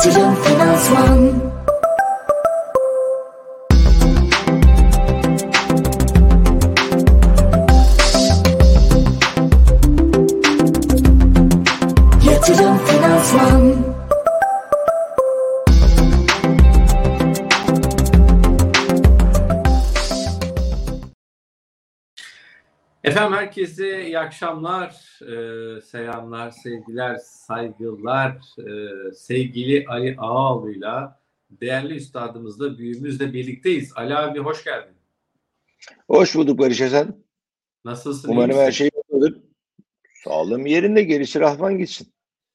Yatırım Finansman Yatırım Efendim herkese iyi akşamlar, ee, selamlar, sevgiler, saygılar. Ee, sevgili Ali Ağaoğlu'yla değerli üstadımızla, büyüğümüzle birlikteyiz. Ali abi hoş geldin. Hoş bulduk Barış Esen. Nasılsın? Umarım her şey yolundadır. Sağlığım yerinde gerisi Rahman gitsin.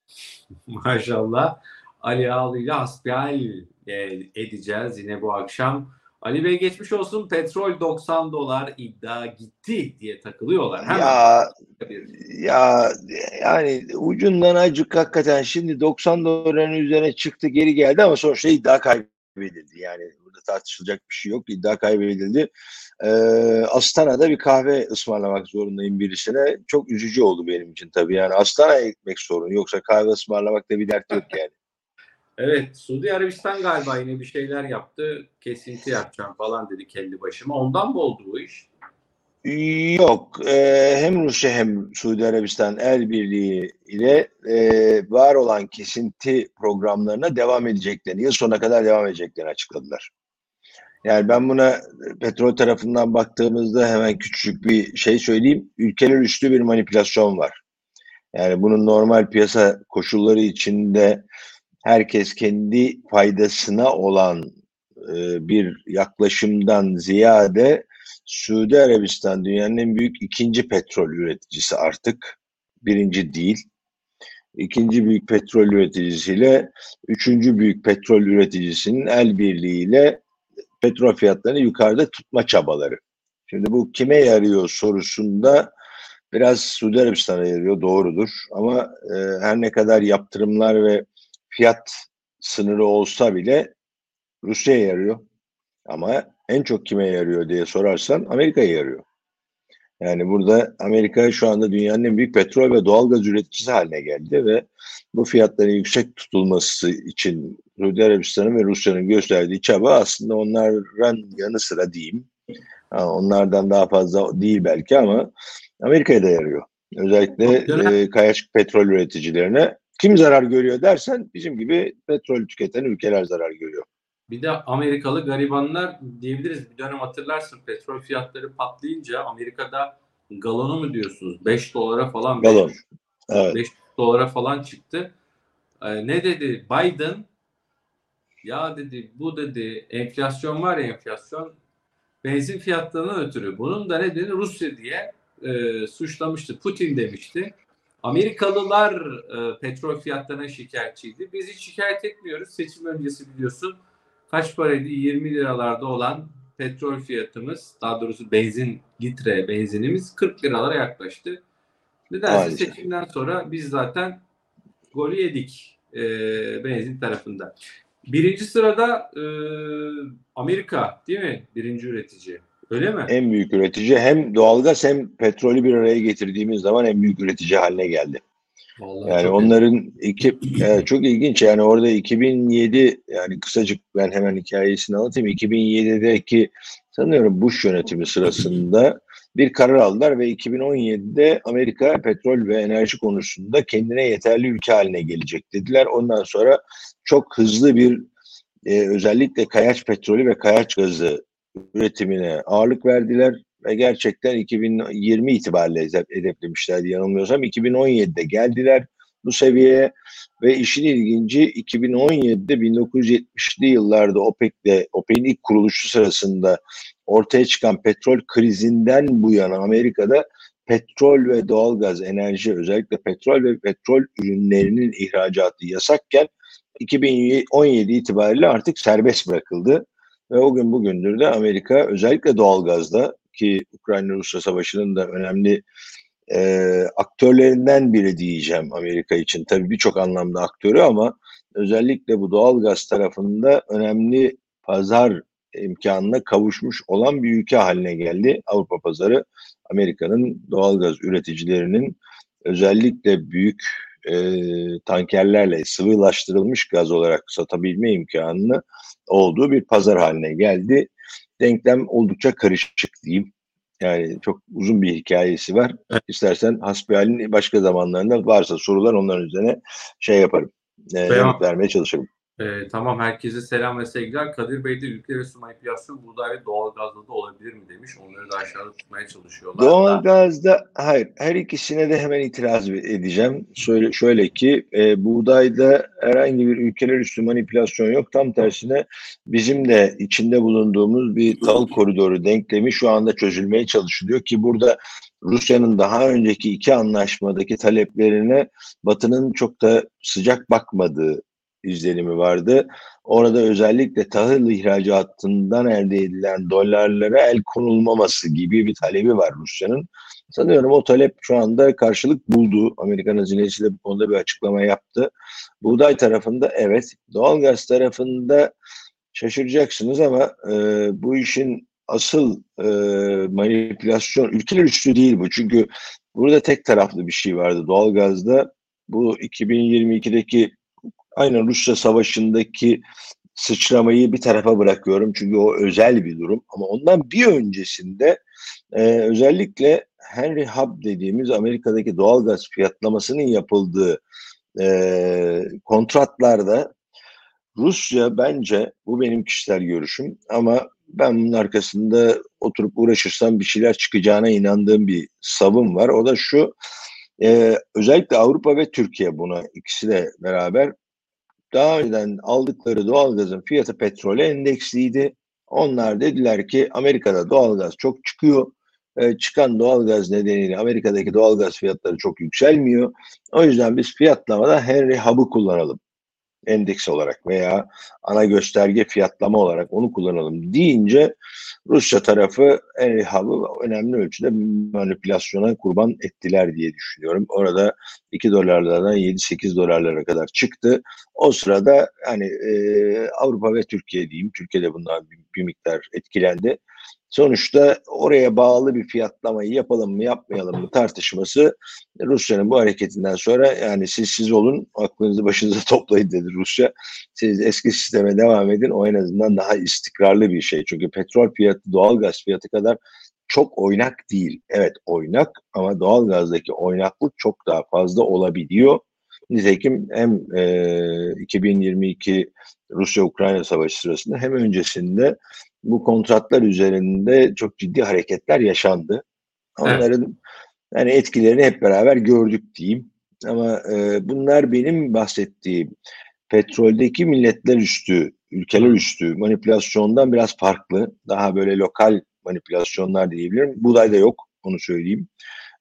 Maşallah. Ali Ağaoğlu'yla hasbihal e, edeceğiz yine bu akşam. Ali Bey geçmiş olsun. Petrol 90 dolar iddia gitti diye takılıyorlar. Hemen Ya ya yani ucundan acık hakikaten şimdi 90 doların üzerine çıktı geri geldi ama sonuçta iddia kaybedildi. Yani burada tartışılacak bir şey yok. İddia kaybedildi. Ee, Astana'da bir kahve ısmarlamak zorundayım birisine. Çok üzücü oldu benim için tabii. Yani Astana'ya gitmek sorun. Yoksa kahve ısmarlamakta bir dert yok yani. Evet, Suudi Arabistan galiba yine bir şeyler yaptı. Kesinti yapacağım falan dedi kendi başıma. Ondan mı oldu bu iş? Yok. Ee, hem Rusya hem Suudi Arabistan el birliği ile e, var olan kesinti programlarına devam edeceklerini, yıl sonuna kadar devam edeceklerini açıkladılar. Yani ben buna e, petrol tarafından baktığımızda hemen küçük bir şey söyleyeyim. Ülkeler üstü bir manipülasyon var. Yani bunun normal piyasa koşulları içinde herkes kendi faydasına olan e, bir yaklaşımdan ziyade Suudi Arabistan dünyanın en büyük ikinci petrol üreticisi artık. Birinci değil. İkinci büyük petrol üreticisiyle üçüncü büyük petrol üreticisinin el birliğiyle petrol fiyatlarını yukarıda tutma çabaları. Şimdi bu kime yarıyor sorusunda biraz Suudi Arabistan'a yarıyor doğrudur. Ama e, her ne kadar yaptırımlar ve fiyat sınırı olsa bile Rusya'ya yarıyor. Ama en çok kime yarıyor diye sorarsan Amerika'ya yarıyor. Yani burada Amerika şu anda dünyanın en büyük petrol ve doğalgaz üreticisi haline geldi ve bu fiyatların yüksek tutulması için Suudi Arabistan'ın ve Rusya'nın gösterdiği çaba aslında onların yanı sıra diyeyim. Onlardan daha fazla değil belki ama Amerika'ya da yarıyor. Özellikle e, kayaçık petrol üreticilerine. Kim zarar görüyor dersen bizim gibi petrol tüketen ülkeler zarar görüyor. Bir de Amerikalı garibanlar diyebiliriz. Bir dönem hatırlarsın petrol fiyatları patlayınca Amerika'da galonu mu diyorsunuz? 5 dolara falan. Galon. beş- Evet. 5 dolara falan çıktı. Ee, ne dedi Biden? Ya dedi bu dedi enflasyon var ya enflasyon benzin fiyatlarından ötürü. Bunun da nedeni Rusya diye e, suçlamıştı. Putin demişti. Amerikalılar e, petrol fiyatlarına şikayetçiydi. Biz hiç şikayet etmiyoruz. Seçim öncesi biliyorsun kaç paraydı? 20 liralarda olan petrol fiyatımız, daha doğrusu benzin litre benzinimiz 40 liralara yaklaştı. Nedense seçimden sonra biz zaten golü yedik e, benzin tarafında. Birinci sırada e, Amerika değil mi? Birinci üretici. Öyle mi? En büyük üretici hem doğalgaz hem petrolü bir araya getirdiğimiz zaman en büyük üretici haline geldi. Vallahi Yani onların iki evet, çok ilginç yani orada 2007 yani kısacık ben hemen hikayesini anlatayım. 2007'deki sanıyorum Bush yönetimi sırasında bir karar aldılar ve 2017'de Amerika petrol ve enerji konusunda kendine yeterli ülke haline gelecek dediler. Ondan sonra çok hızlı bir e, özellikle kayaç petrolü ve kayaç gazı üretimine ağırlık verdiler ve gerçekten 2020 itibariyle hedef- hedeflemişlerdi yanılmıyorsam. 2017'de geldiler bu seviyeye ve işin ilginci 2017'de 1970'li yıllarda OPEC'le OPEC'in ilk kuruluşu sırasında ortaya çıkan petrol krizinden bu yana Amerika'da petrol ve doğalgaz enerji özellikle petrol ve petrol ürünlerinin ihracatı yasakken 2017 itibariyle artık serbest bırakıldı. Ve o gün bugündür de Amerika özellikle doğalgazda ki Ukrayna-Rusya savaşının da önemli e, aktörlerinden biri diyeceğim Amerika için. Tabii birçok anlamda aktörü ama özellikle bu doğalgaz tarafında önemli pazar imkanına kavuşmuş olan bir ülke haline geldi. Avrupa pazarı Amerika'nın doğalgaz üreticilerinin özellikle büyük e, tankerlerle sıvılaştırılmış gaz olarak satabilme imkanını olduğu bir pazar haline geldi. Denklem oldukça karışık diyeyim. Yani çok uzun bir hikayesi var. İstersen hasbihalin başka zamanlarında varsa sorular onların üzerine şey yaparım. E, vermeye çalışırım. Ee, tamam herkese selam ve sevgiler. Kadir Bey de ülke arası manipülasyon buğday ve doğalgazda da olabilir mi demiş. Onları da aşağıda tutmaya çalışıyorlar. da. Doğalgazda hayır her ikisine de hemen itiraz edeceğim. Şöyle, şöyle ki e, buğdayda herhangi bir ülkeler üstü manipülasyon yok. Tam tersine bizim de içinde bulunduğumuz bir tal koridoru denklemi şu anda çözülmeye çalışılıyor ki burada Rusya'nın daha önceki iki anlaşmadaki taleplerine Batı'nın çok da sıcak bakmadığı izlenimi vardı. Orada özellikle tahıl ihracatından elde edilen dolarlara el konulmaması gibi bir talebi var Rusya'nın. Sanıyorum o talep şu anda karşılık buldu. Amerikan hazinesi de bu konuda bir açıklama yaptı. Buğday tarafında evet, doğalgaz tarafında şaşıracaksınız ama e, bu işin asıl e, manipülasyon ülkeler üstü değil bu. Çünkü burada tek taraflı bir şey vardı doğalgazda. Bu 2022'deki aynen Rusya savaşındaki sıçramayı bir tarafa bırakıyorum. Çünkü o özel bir durum. Ama ondan bir öncesinde e, özellikle Henry Hub dediğimiz Amerika'daki doğalgaz fiyatlamasının yapıldığı e, kontratlarda Rusya bence bu benim kişisel görüşüm ama ben bunun arkasında oturup uğraşırsam bir şeyler çıkacağına inandığım bir savım var. O da şu e, özellikle Avrupa ve Türkiye buna ikisi de beraber daha önceden aldıkları doğalgazın fiyatı petrole endeksliydi. Onlar dediler ki Amerika'da doğalgaz çok çıkıyor. E, çıkan doğalgaz nedeniyle Amerika'daki doğalgaz fiyatları çok yükselmiyor. O yüzden biz fiyatlamada Henry Hub'ı kullanalım endeks olarak veya ana gösterge fiyatlama olarak onu kullanalım deyince Rusya tarafı Hub'ı önemli ölçüde manipülasyona kurban ettiler diye düşünüyorum. Orada 2 dolarlardan 7-8 dolarlara kadar çıktı. O sırada hani e, Avrupa ve Türkiye diyeyim, Türkiye'de bundan bir, bir miktar etkilendi. Sonuçta oraya bağlı bir fiyatlamayı yapalım mı yapmayalım mı tartışması Rusya'nın bu hareketinden sonra yani siz siz olun aklınızı başınıza toplayın dedi Rusya. Siz eski sisteme devam edin o en azından daha istikrarlı bir şey. Çünkü petrol fiyatı doğalgaz fiyatı kadar çok oynak değil. Evet oynak ama doğalgazdaki oynaklık çok daha fazla olabiliyor. Nitekim hem e, 2022 Rusya-Ukrayna savaşı sırasında hem öncesinde bu kontratlar üzerinde çok ciddi hareketler yaşandı. Onların evet. yani etkilerini hep beraber gördük diyeyim. Ama e, bunlar benim bahsettiğim petroldeki milletler üstü, ülkeler üstü manipülasyondan biraz farklı. Daha böyle lokal manipülasyonlar diyebilirim. Buğdayda yok, onu söyleyeyim.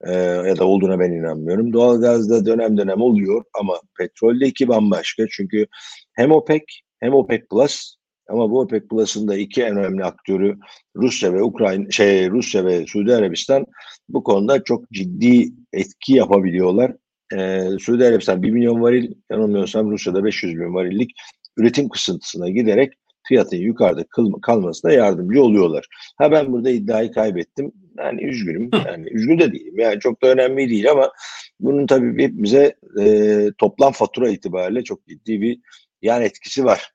Ee, ya da olduğuna ben inanmıyorum. Doğalgazda dönem dönem oluyor ama petroldeki bambaşka. Çünkü hem OPEC hem OPEC Plus ama bu OPEC Plus'ın da iki en önemli aktörü Rusya ve Ukrayna, şey Rusya ve Suudi Arabistan bu konuda çok ciddi etki yapabiliyorlar. Ee, Suudi Arabistan 1 milyon varil, yanılmıyorsam Rusya'da 500 bin varillik üretim kısıntısına giderek fiyatın yukarıda kalmasına yardımcı oluyorlar. Ha ben burada iddiayı kaybettim. Yani üzgünüm. Yani üzgün de değilim. Yani çok da önemli değil ama bunun tabii hepimize e, toplam fatura itibariyle çok ciddi bir yan etkisi var.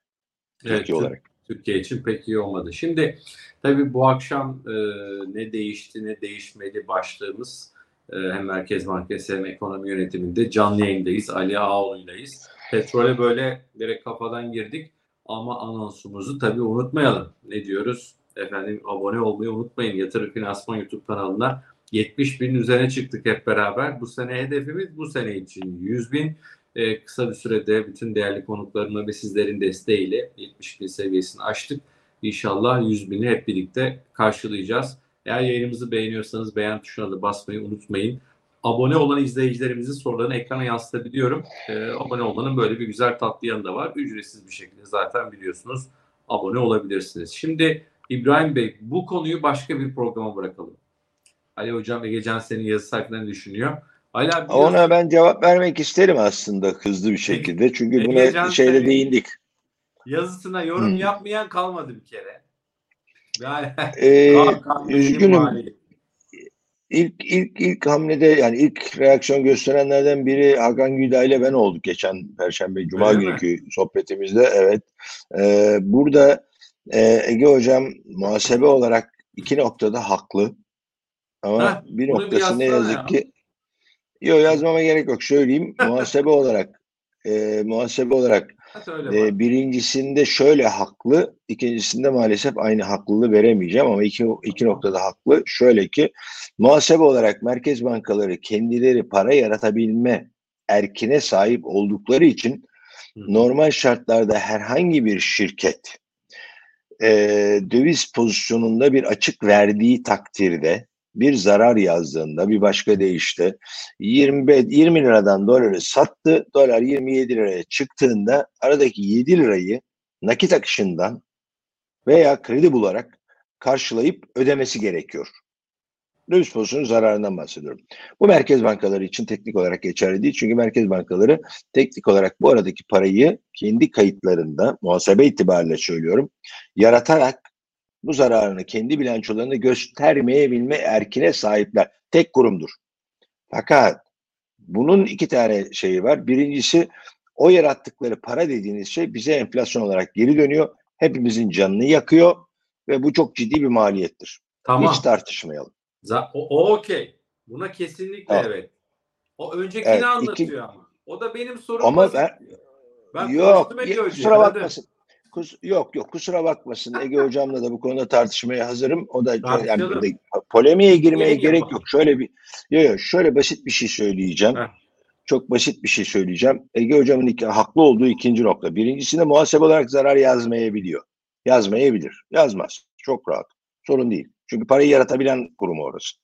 Evet, Türkiye olarak. Türkiye için pek iyi olmadı. Şimdi tabii bu akşam e, ne değişti ne değişmedi başlığımız e, hem Merkez Bankası hem ekonomi yönetiminde canlı yayındayız. Ali Ağoğlu'ylayız. Petrole böyle direkt kafadan girdik ama anonsumuzu tabii unutmayalım. Ne diyoruz? Efendim abone olmayı unutmayın. Yatırım Finansman YouTube kanalına 70 bin üzerine çıktık hep beraber. Bu sene hedefimiz bu sene için 100 bin. Ee, kısa bir sürede bütün değerli konuklarımla ve sizlerin desteğiyle 70 bin seviyesini aştık. İnşallah 100 bini hep birlikte karşılayacağız. Eğer yayınımızı beğeniyorsanız beğen tuşuna da basmayı unutmayın. Abone olan izleyicilerimizin sorularını ekrana yansıtabiliyorum. Ee, abone olmanın böyle bir güzel tatlı yanı da var. Ücretsiz bir şekilde zaten biliyorsunuz abone olabilirsiniz. Şimdi İbrahim Bey bu konuyu başka bir programa bırakalım. Ali Hocam Egecan senin yazı sayfalarını düşünüyor. Ali abi Ona ben cevap vermek isterim aslında hızlı bir şekilde. Çünkü buna Egecan şeyde senin değindik. Yazısına yorum Hmm. yapmayan kalmadı bir kere. Yani Ee, üzgünüm. mali. ilk ilk ilk hamlede yani ilk reaksiyon gösterenlerden biri Hakan Güday ile ben olduk geçen Perşembe Cuma Öyle mi? günkü sohbetimizde. Evet. Ee, burada e, Ege Hocam muhasebe olarak iki noktada haklı. Ama Heh, bir bunu bir noktası ne yazık ya. ki yok yazmama gerek yok. Söyleyeyim. muhasebe olarak e, muhasebe olarak e, birincisinde şöyle haklı, ikincisinde maalesef aynı haklılığı veremeyeceğim ama iki, iki noktada haklı. Şöyle ki muhasebe olarak merkez bankaları kendileri para yaratabilme erkine sahip oldukları için normal şartlarda herhangi bir şirket e, döviz pozisyonunda bir açık verdiği takdirde bir zarar yazdığında bir başka deyişle 20, 20 liradan doları sattı. Dolar 27 liraya çıktığında aradaki 7 lirayı nakit akışından veya kredi bularak karşılayıp ödemesi gerekiyor. Döviz pozisyonu zararından bahsediyorum. Bu merkez bankaları için teknik olarak geçerli değil. Çünkü merkez bankaları teknik olarak bu aradaki parayı kendi kayıtlarında muhasebe itibariyle söylüyorum yaratarak bu zararını kendi bilançolarında göstermeyebilme erkine sahipler. Tek kurumdur. Fakat bunun iki tane şeyi var. Birincisi o yarattıkları para dediğiniz şey bize enflasyon olarak geri dönüyor. Hepimizin canını yakıyor ve bu çok ciddi bir maliyettir. Tamam. Hiç tartışmayalım. Za- o, o okey. Buna kesinlikle Tamam. evet. O öncekini Evet, anlatıyor iki- ama. O da benim sorum Ama basit ben-. Ben yok, kusura hadi. Kus, yok yok kusura bakmasın. Ege hocamla da bu konuda tartışmaya hazırım. O da yani burada polemiğe girmeye gerek yapalım. yok. Şöyle bir yok yok şöyle basit bir şey söyleyeceğim. Heh. Çok basit bir şey söyleyeceğim. Ege hocamın iki, haklı olduğu ikinci nokta. Birincisinde muhasebe olarak zarar yazmayabiliyor. Yazmayabilir. Yazmaz. Çok rahat. Sorun değil. Çünkü parayı yaratabilen kurum orası.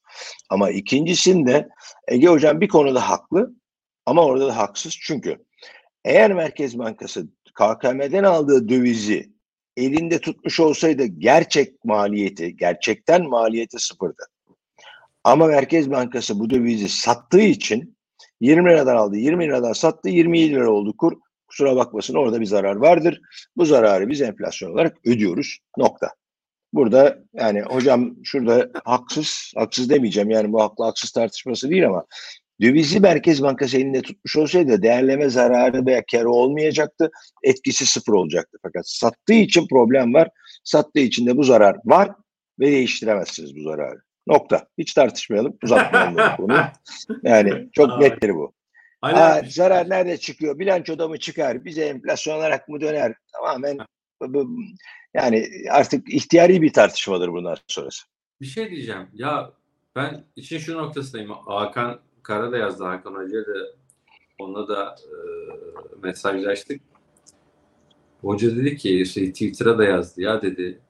Ama ikincisinde Ege hocam bir konuda haklı ama orada da haksız. Çünkü eğer Merkez Bankası KKM'den aldığı dövizi elinde tutmuş olsaydı gerçek maliyeti, gerçekten maliyeti sıfırdı. Ama Merkez Bankası bu dövizi sattığı için 20 liradan aldı, 20 liradan sattı, 27 lira oldu kur. Kusura bakmasın orada bir zarar vardır. Bu zararı biz enflasyon olarak ödüyoruz. Nokta. Burada yani hocam şurada haksız, haksız demeyeceğim yani bu haklı haksız tartışması değil ama dövizi Merkez Bankası elinde tutmuş olsaydı değerleme zararı veya karı olmayacaktı. Etkisi sıfır olacaktı. Fakat sattığı için problem var. Sattığı için de bu zarar var ve değiştiremezsiniz bu zararı. Nokta. Hiç tartışmayalım. Uzatmayalım bu konuyu. Yani çok nettir bu. Aa, zarar nerede çıkıyor? Bilançoda mı çıkar? Bize enflasyon olarak mı döner? Tamamen yani artık ihtiyari bir tartışmadır bundan sonrası. bir şey diyeceğim. Ya ben için şu noktasındayım. Hakan Kara da yazdı. Hakan Hoca'ya da onunla da e, mesajlaştık. Hoca dedi ki şey, Twitter'a da yazdı. Ya dedi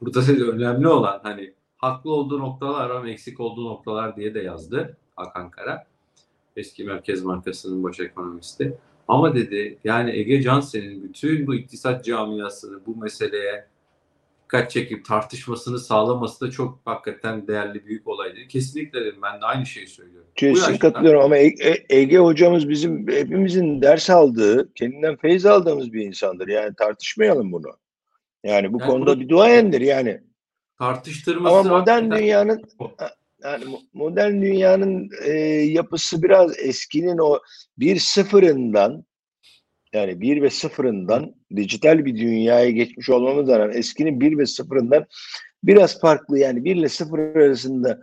burada dedi önemli olan hani haklı olduğu noktalar ama eksik olduğu noktalar diye de yazdı Hakan Kara. Eski Merkez Bankası'nın baş ekonomisti. Ama dedi yani Ege Cansel'in bütün bu iktisat camiasını bu meseleye dikkat çekip tartışmasını sağlaması da çok hakikaten değerli büyük olaydı. Kesinlikle dedim ben de aynı şeyi söylüyorum. Kesin katılıyorum ama E- E- Ege hocamız bizim hepimizin ders aldığı, kendinden feyiz aldığımız bir insandır. Yani tartışmayalım bunu. Yani bu Yani konuda bunu- bir duayendir yani. tartıştırması Ama modern dünyanın yani mo- modern dünyanın e, yapısı biraz eskinin o bir sıfırından yani bir ve sıfırından dijital bir dünyaya geçmiş olmamız rağmen eskinin bir ve sıfırından biraz farklı yani bir ile sıfır arasında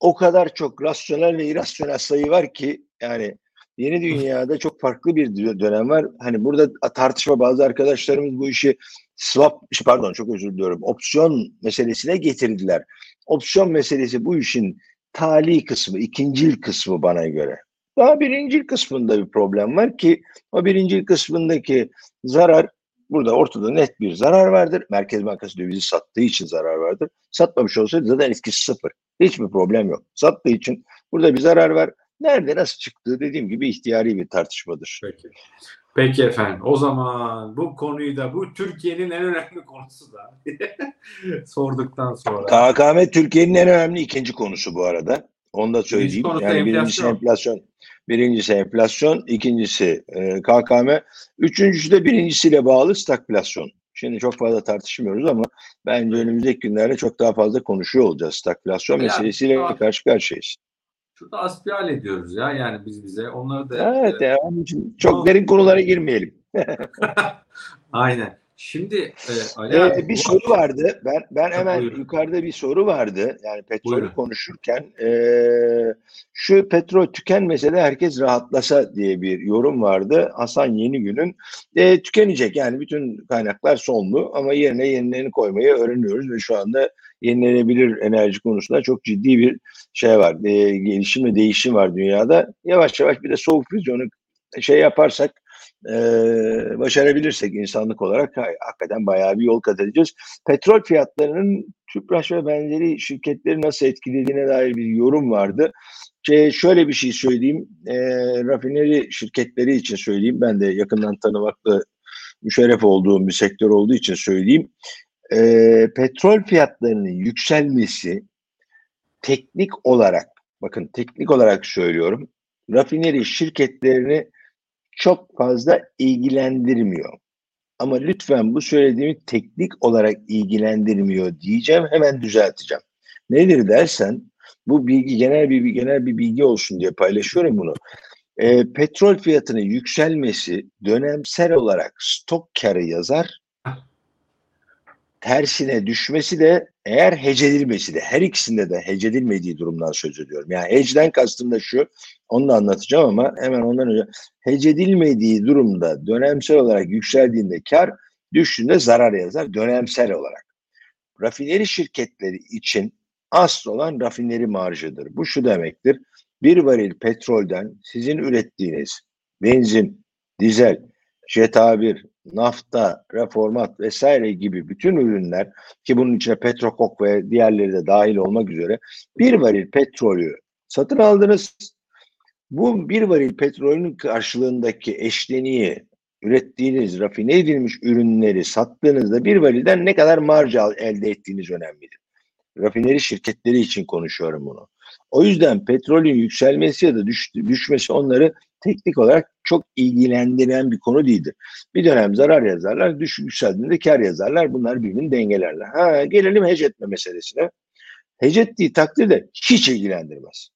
o kadar çok rasyonel ve irrasyonel sayı var ki yani yeni dünyada çok farklı bir dö- dönem var. Hani burada tartışma bazı arkadaşlarımız bu işi swap pardon çok özür diliyorum opsiyon meselesine getirdiler. Opsiyon meselesi bu işin tali kısmı, ikincil kısmı bana göre. Daha birincil kısmında bir problem var ki o birincil kısmındaki zarar burada ortada net bir zarar vardır. Merkez Bankası dövizi sattığı için zarar vardır. Satmamış olsaydı zaten etkisi sıfır. Hiçbir problem yok. Sattığı için burada bir zarar var. Nerede nasıl çıktığı dediğim gibi ihtiyari bir tartışmadır. Peki. Peki efendim. O zaman bu konuyu da bu Türkiye'nin en önemli konusu da sorduktan sonra. KKM Türkiye'nin en önemli ikinci konusu bu arada. Onu da söyleyeyim. Yani birincisi enflasyon. Birincisi enflasyon, ikincisi e, KKM, üçüncüsü de birincisiyle bağlı stagflasyon. Şimdi çok fazla tartışmıyoruz ama bence önümüzdeki günlerde çok daha fazla konuşuyor olacağız. Stagflasyon Yani, meselesiyle tamam. karşı karşıyayız. Şurada asbihal ediyoruz ya yani biz bize. Onları da Evet, yani onun için çok Tamam. derin konulara girmeyelim. Aynen. Şimdi e, Ali Ee, abi, bir soru vardı. Ben ben hemen buyurun. yukarıda bir soru vardı. Yani petrolü Buyurun. konuşurken ee, şu petrol tükenmese de herkes rahatlasa diye bir yorum vardı. Hasan Yenigül'ün e, tükenecek yani bütün kaynaklar sonlu ama yerine yenilerini koymayı öğreniyoruz ve şu anda yenilenebilir enerji konusunda çok ciddi bir şey var. E, gelişim ve değişim var dünyada. Yavaş yavaş bir de soğuk füzyonu şey yaparsak e, başarabilirsek insanlık olarak ha- hakikaten bayağı bir yol kat edeceğiz. Petrol fiyatlarının Tüpraş ve benzeri şirketleri nasıl etkilediğine dair bir yorum vardı. Şey, şöyle bir şey söyleyeyim. E, rafineri şirketleri için söyleyeyim. Ben de yakından tanımakla müşerref olduğum bir sektör olduğu için söyleyeyim. E, petrol fiyatlarının yükselmesi teknik olarak, bakın teknik olarak söylüyorum, rafineri şirketlerini çok fazla ilgilendirmiyor. Ama lütfen bu söylediğimi teknik olarak ilgilendirmiyor diyeceğim, hemen düzelteceğim. Nedir dersen, bu bilgi genel bir genel bir bilgi olsun diye paylaşıyorum bunu. Ee, petrol fiyatının yükselmesi dönemsel olarak stok karı yazar. Tersine düşmesi de eğer hece edilmesi de her ikisinde de hece edilmediği durumdan söz ediyorum. Yani hecden kastım da şu onu da anlatacağım ama hemen ondan önce hece edilmediği durumda dönemsel olarak yükseldiğinde kar düştüğünde zarar yazar dönemsel olarak. Rafineri şirketleri için asıl olan rafineri marjıdır. Bu şu demektir. Bir varil petrolden sizin ürettiğiniz benzin, dizel, jet A1, nafta, reformat vesaire gibi bütün ürünler ki bunun içine petrokok ve diğerleri de dahil olmak üzere bir varil petrolü satın aldınız. Bu bir varil petrolün karşılığındaki eşleniği ürettiğiniz rafine edilmiş ürünleri sattığınızda bir varilden ne kadar marj elde ettiğiniz önemlidir. Rafineri şirketleri için konuşuyorum bunu. O yüzden petrolün yükselmesi ya da düş, düşmesi onları teknik olarak çok ilgilendiren bir konu değildir. Bir dönem zarar yazarlar, düş yükseldiğinde kar yazarlar. Bunlar birbirini dengelerler. Ha, gelelim hece etme meselesine. Hece ettiği takdirde hiç ilgilendirmez.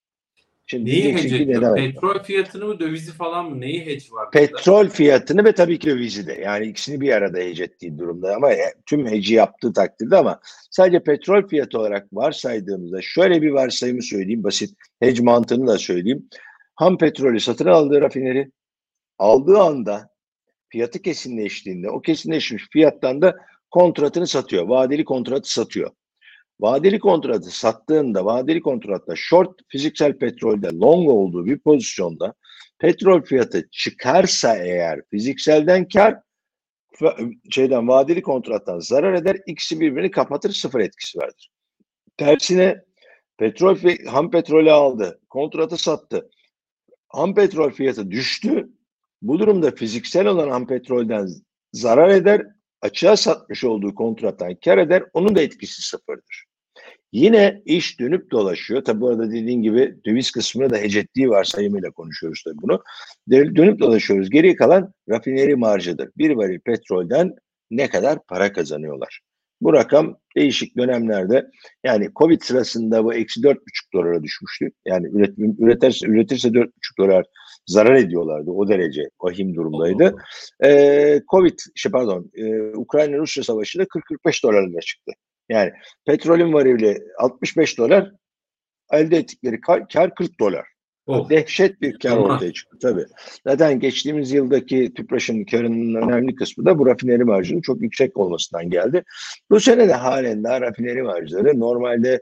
Şimdi neyi ki ediyor? Petrol fiyatını mı dövizi falan mı? Neyi hedge var? burada? Petrol fiyatını ve tabii ki dövizi de. Yani ikisini bir arada hece ettiği durumda ama e, tüm heci yaptığı takdirde ama sadece petrol fiyatı olarak varsaydığımızda şöyle bir varsayımı söyleyeyim basit hedge mantığını da söyleyeyim. Ham petrolü satın aldığı rafineri aldığı anda fiyatı kesinleştiğinde o kesinleşmiş fiyattan da kontratını satıyor. Vadeli kontratı satıyor. Vadeli kontratı sattığında vadeli kontratta short fiziksel petrolde long olduğu bir pozisyonda petrol fiyatı çıkarsa eğer fizikselden kar şeyden vadeli kontrattan zarar eder. İkisi birbirini kapatır sıfır etkisi vardır. Tersine petrol ham petrolü aldı. Kontratı sattı. Ham petrol fiyatı düştü. Bu durumda fiziksel olan ham petrolden zarar eder. Açığa satmış olduğu kontrattan kar eder. Onun da etkisi sıfırdır. Yine iş dönüp dolaşıyor. Tabi bu arada dediğin gibi döviz kısmını da hece ettiği varsayımıyla konuşuyoruz tabii bunu. Dö- Dönüp dolaşıyoruz. Geriye kalan rafineri marjıdır. Bir varil petrolden ne kadar para kazanıyorlar? Bu rakam değişik dönemlerde yani Covid sırasında bu eksi dört buçuk dolara düşmüştü. Yani üretim, üretirse, üretirse dört buçuk dolar zarar ediyorlardı. O derece vahim durumdaydı. Ee, Covid, şey pardon, e, Ukrayna-Rusya savaşı da 40-45 dolarına çıktı. Yani petrolün varili 65 dolar, elde ettikleri kar, kar 40 dolar. Oh. Dehşet bir kar Ama- ortaya çıktı tabii. Zaten geçtiğimiz yıldaki Tüpraş'ın karının önemli kısmı da bu rafineri marjının çok yüksek olmasından geldi. Bu sene de halen daha rafineri marjları normalde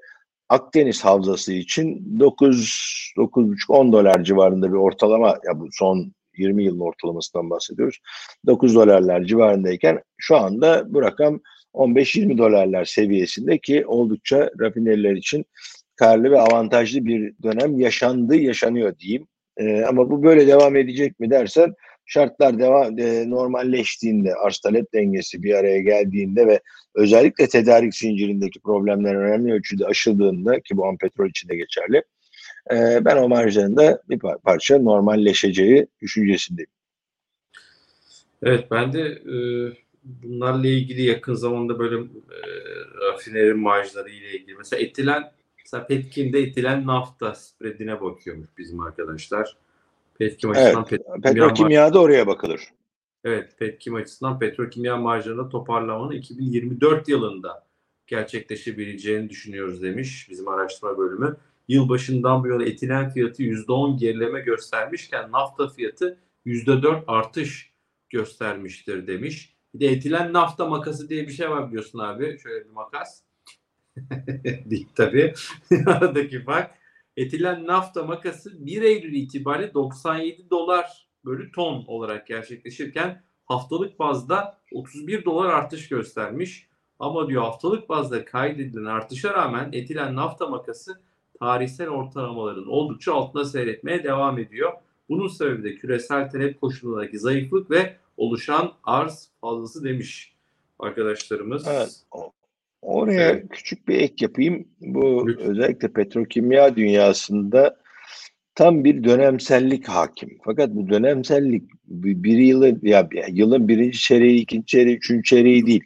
Akdeniz havzası için 9 9,5-10 dolar civarında bir ortalama ya bu son 20 yılın ortalamasından bahsediyoruz. 9 dolarlar civarındayken şu anda bu rakam 15-20 dolarlar seviyesinde ki oldukça rafineriler için karlı ve avantajlı bir dönem yaşandı, yaşanıyor diyeyim. Ee, ama bu böyle devam edecek mi dersen şartlar devam e, normalleştiğinde, arz talep dengesi bir araya geldiğinde ve özellikle tedarik zincirindeki problemler önemli ölçüde aşıldığında ki bu an petrol için de geçerli. e, ben o marjların bir par- parça normalleşeceği düşüncesindeyim. Evet ben de e, bunlarla ilgili yakın zamanda böyle e, rafineri marjları ile ilgili mesela etilen mesela Petkin'de etilen nafta spreadine bakıyormuş bizim arkadaşlar. Petkim açısından Evet, petrokimya, Petrokimyada oraya bakılır. evet, Petkim açısından petrokimya marjlarında toparlamanın 2024 yılında gerçekleşebileceğini düşünüyoruz demiş bizim araştırma bölümü. Yılbaşından bu yana etilen fiyatı %10 gerileme göstermişken nafta fiyatı %4 artış göstermiştir demiş. Bir de etilen nafta makası diye bir şey var biliyorsun abi. Şöyle bir makas. Değil tabii. Aradaki fark. Etilen nafta makası 1 Eylül itibariyle 97 dolar bölü ton olarak gerçekleşirken haftalık bazda 31 dolar artış göstermiş. Ama diyor haftalık bazda kaydedilen artışa rağmen etilen nafta makası tarihsel ortalamaların oldukça altında seyretmeye devam ediyor. Bunun sebebi de küresel talep koşullarındaki zayıflık ve oluşan arz fazlası demiş arkadaşlarımız. Evet. Oraya Evet. küçük bir ek yapayım. Bu Lütfen. özellikle petrokimya dünyasında tam bir dönemsellik hakim. Fakat bu dönemsellik bir yılı ya yılın birinci çeyreği, ikinci çeyreği, üçüncü çeyreği değil.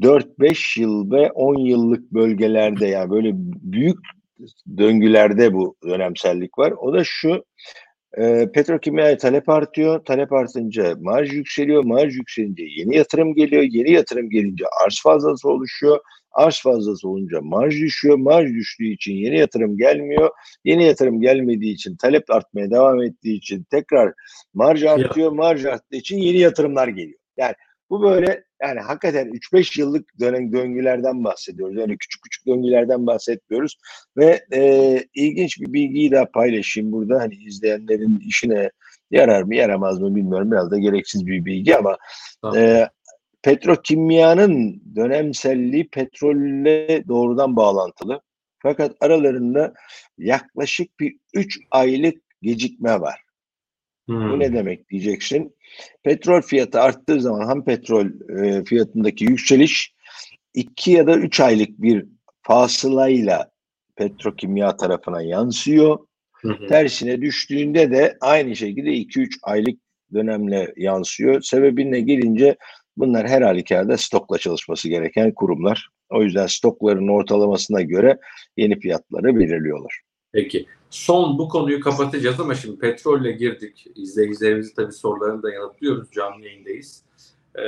4-5 yıl ve 10 yıllık bölgelerde yani böyle büyük döngülerde bu dönemsellik var. O da şu e, petrokimyaya talep artıyor. Talep artınca marj yükseliyor. Marj yükselince yeni yatırım geliyor. Yeni yatırım gelince arz fazlası oluşuyor. Arz fazlası olunca marj düşüyor. Marj düştüğü için yeni yatırım gelmiyor. Yeni yatırım gelmediği için talep artmaya devam ettiği için tekrar marj artıyor. Marj arttığı için yeni yatırımlar geliyor. Yani bu böyle yani hakikaten 3-5 yıllık dönem döngülerden bahsediyoruz. Yani küçük küçük döngülerden bahsetmiyoruz. Ve e, ilginç bir bilgiyi daha paylaşayım burada. Hani izleyenlerin işine yarar mı yaramaz mı bilmiyorum. Biraz da gereksiz bir bilgi ama Tamam. e, petrokimyanın dönemselliği petrolle doğrudan bağlantılı. Fakat aralarında yaklaşık bir 3 aylık gecikme var. Hmm. Bu ne demek diyeceksin. Petrol fiyatı arttığı zaman ham petrol e, fiyatındaki yükseliş 2 ya da 3 aylık bir fasılayla petrokimya tarafına yansıyor. Hı hı. Tersine düştüğünde de aynı şekilde 2-3 aylık dönemle yansıyor. Sebebine gelince bunlar her halükarda stokla çalışması gereken kurumlar. O yüzden stokların ortalamasına göre yeni fiyatları belirliyorlar. Peki. Son bu konuyu kapatacağız ama şimdi petrolle girdik. İzleyicilerimizin tabii sorularını da yanıtlıyoruz. Canlı yayındayız. Ee,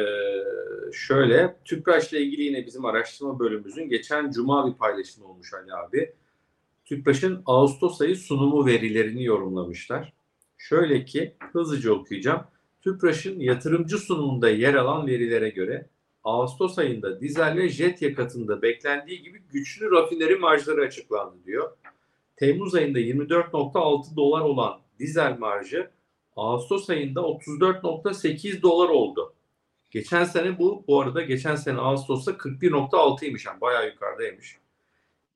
şöyle TÜPRAŞ'la ilgili yine bizim araştırma bölümümüzün geçen cuma bir paylaşımı olmuş Ali abi. TÜPRAŞ'ın Ağustos ayı sunumu verilerini yorumlamışlar. Şöyle ki hızlıca okuyacağım. TÜPRAŞ'ın yatırımcı sunumunda yer alan verilere göre Ağustos ayında dizel ve jet yakıtında beklendiği gibi güçlü rafineri marjları açıklandı diyor. Temmuz ayında 24.6 dolar olan dizel marjı Ağustos ayında 34.8 dolar oldu. Geçen sene bu bu arada geçen sene Ağustos'ta 41.6'ymış yani bayağı yukarıdaymış.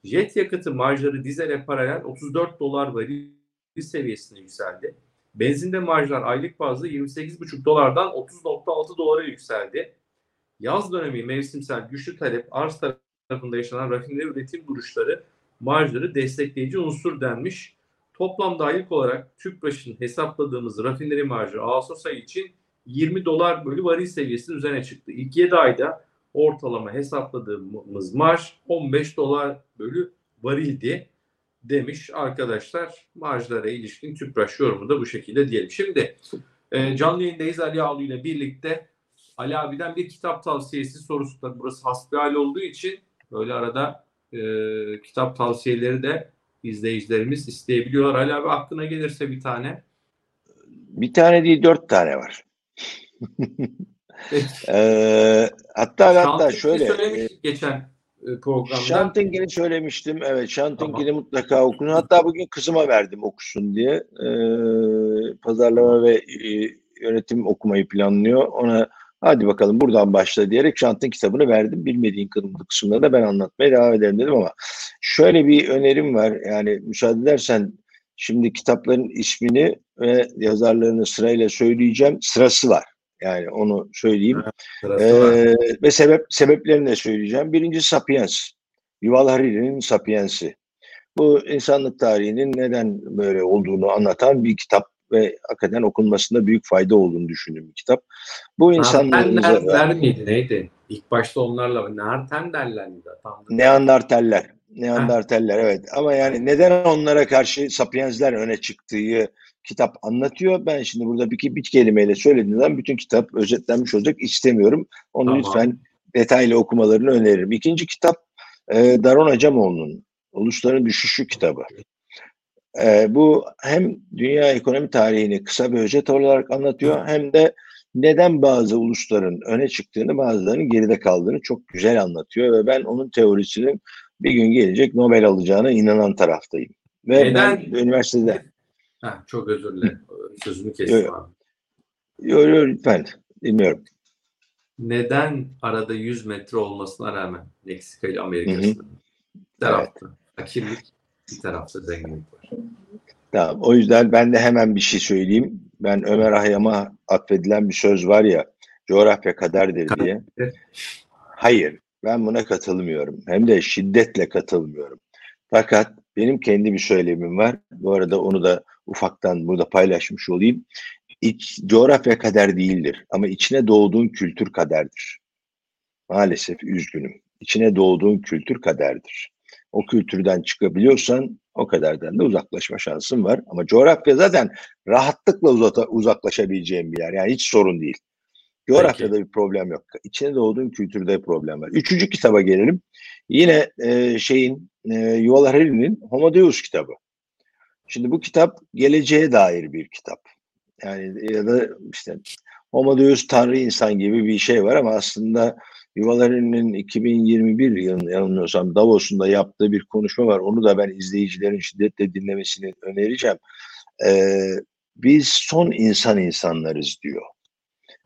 Jet yakıtı marjları dizele paralel 34 dolar varil seviyesine yükseldi. Benzinde marjlar aylık bazda 28,5 dolardan 30.6 dolara yükseldi. Yaz dönemi mevsimsel güçlü talep arz tarafında yaşanan rafineri üretim duruşları marjları destekleyici unsur denmiş. Toplamda aylık olarak TÜPRAŞ'ın hesapladığımız rafineri marjı Ağustos ayı için 20 dolar bölü varil seviyesinin üzerine çıktı. İlk 7 ayda ortalama hesapladığımız marj 15 dolar bölü varildi demiş arkadaşlar. Marjlara ilişkin TÜPRAŞ yorumu da bu şekilde diyelim. Şimdi e, canlı yayındayız Ali Ağlı ile birlikte. Ali abiden bir kitap tavsiyesi sorusu da burası hasbihal olduğu için böyle arada e, kitap tavsiyeleri de izleyicilerimiz isteyebiliyorlar. Ali abi aklına gelirse bir tane. Bir tane değil dört tane var. Ee, hatta hatta Şantınkini şöyle e, geçen e, programda. Şantinkini söylemiştim. Evet Şantinkini mutlaka okun. Hatta bugün kızıma verdim okusun diye. Ee, pazarlama ve e, yönetim okumayı planlıyor. Ona hadi bakalım buradan başla diyerek Şant'ın kitabını verdim. Bilmediğin kırmızı kısımları da ben anlatmaya devam ederim dedim ama şöyle bir önerim var. Yani müsaade edersen şimdi kitapların ismini ve yazarlarını sırayla söyleyeceğim. Sırası var. Yani onu söyleyeyim. Ee, ve sebep sebeplerini de söyleyeceğim. Birinci Sapiens. Yuval Harari'nin Sapiens'i. Bu insanlık tarihinin neden böyle olduğunu anlatan bir kitap. Ve hakikaten okunmasında büyük fayda olduğunu düşündüğüm bir kitap. Bu. Neandertaller miydi neydi? İlk başta onlarla Neandertaller miydi? Neandertaller. Neandertaller evet. Ama yani neden onlara karşı Sapiensler öne çıktığı kitap anlatıyor. Ben şimdi burada bir, bir kelimeyle söylediğim zaman bütün kitap özetlenmiş olacak istemiyorum. Onu Tamam. lütfen detaylı okumalarını öneririm. İkinci kitap e, Daron Acemoğlu'nun Ulusların Düşüşü kitabı. E, bu hem dünya ekonomi tarihini kısa bir özet olarak anlatıyor hem de neden bazı ulusların öne çıktığını bazılarının geride kaldığını çok güzel anlatıyor ve ben onun teorisinin bir gün gelecek Nobel alacağına inanan taraftayım. Ve Neden? ben üniversitede Ha, çok özür dilerim. Sözünü kestim Yok, abi. Yo, yo, lütfen dinliyorum. Neden arada 100 metre olmasına rağmen Meksika ile Amerika sınırı? Bir tarafta fakirlik, bir tarafta zenginlik Tamam. O yüzden ben de hemen bir şey söyleyeyim. Ben Ömer Hayyam'a atfedilen bir söz var ya coğrafya kaderdir diye. Hayır. Ben buna katılmıyorum. Hem de şiddetle katılmıyorum. Fakat benim kendi bir söylemim var. Bu arada onu da ufaktan burada paylaşmış olayım. İç, coğrafya kader değildir. Ama içine doğduğun kültür kaderdir. Maalesef üzgünüm. İçine doğduğun kültür kaderdir. O kültürden çıkabiliyorsan o kadardan da uzaklaşma şansın var. Ama coğrafya zaten rahatlıkla uzata, uzaklaşabileceğin bir yer. Yani hiç sorun değil. Coğrafyada bir problem yok. İçine doğduğun kültürde problem var. Üçüncü kitaba gelelim. Yine e, şeyin e, Yuval Harari'nin Homo Deus kitabı. Şimdi bu kitap geleceğe dair bir kitap. Yani ya da işte Homo Deus Tanrı insan gibi bir şey var ama aslında Yuval Harari'nin 2021 yılında yanılmıyorsam Davos'unda yaptığı bir konuşma var. Onu da ben izleyicilerin şiddetle dinlemesini önereceğim. Ee, biz son insan insanlarız diyor.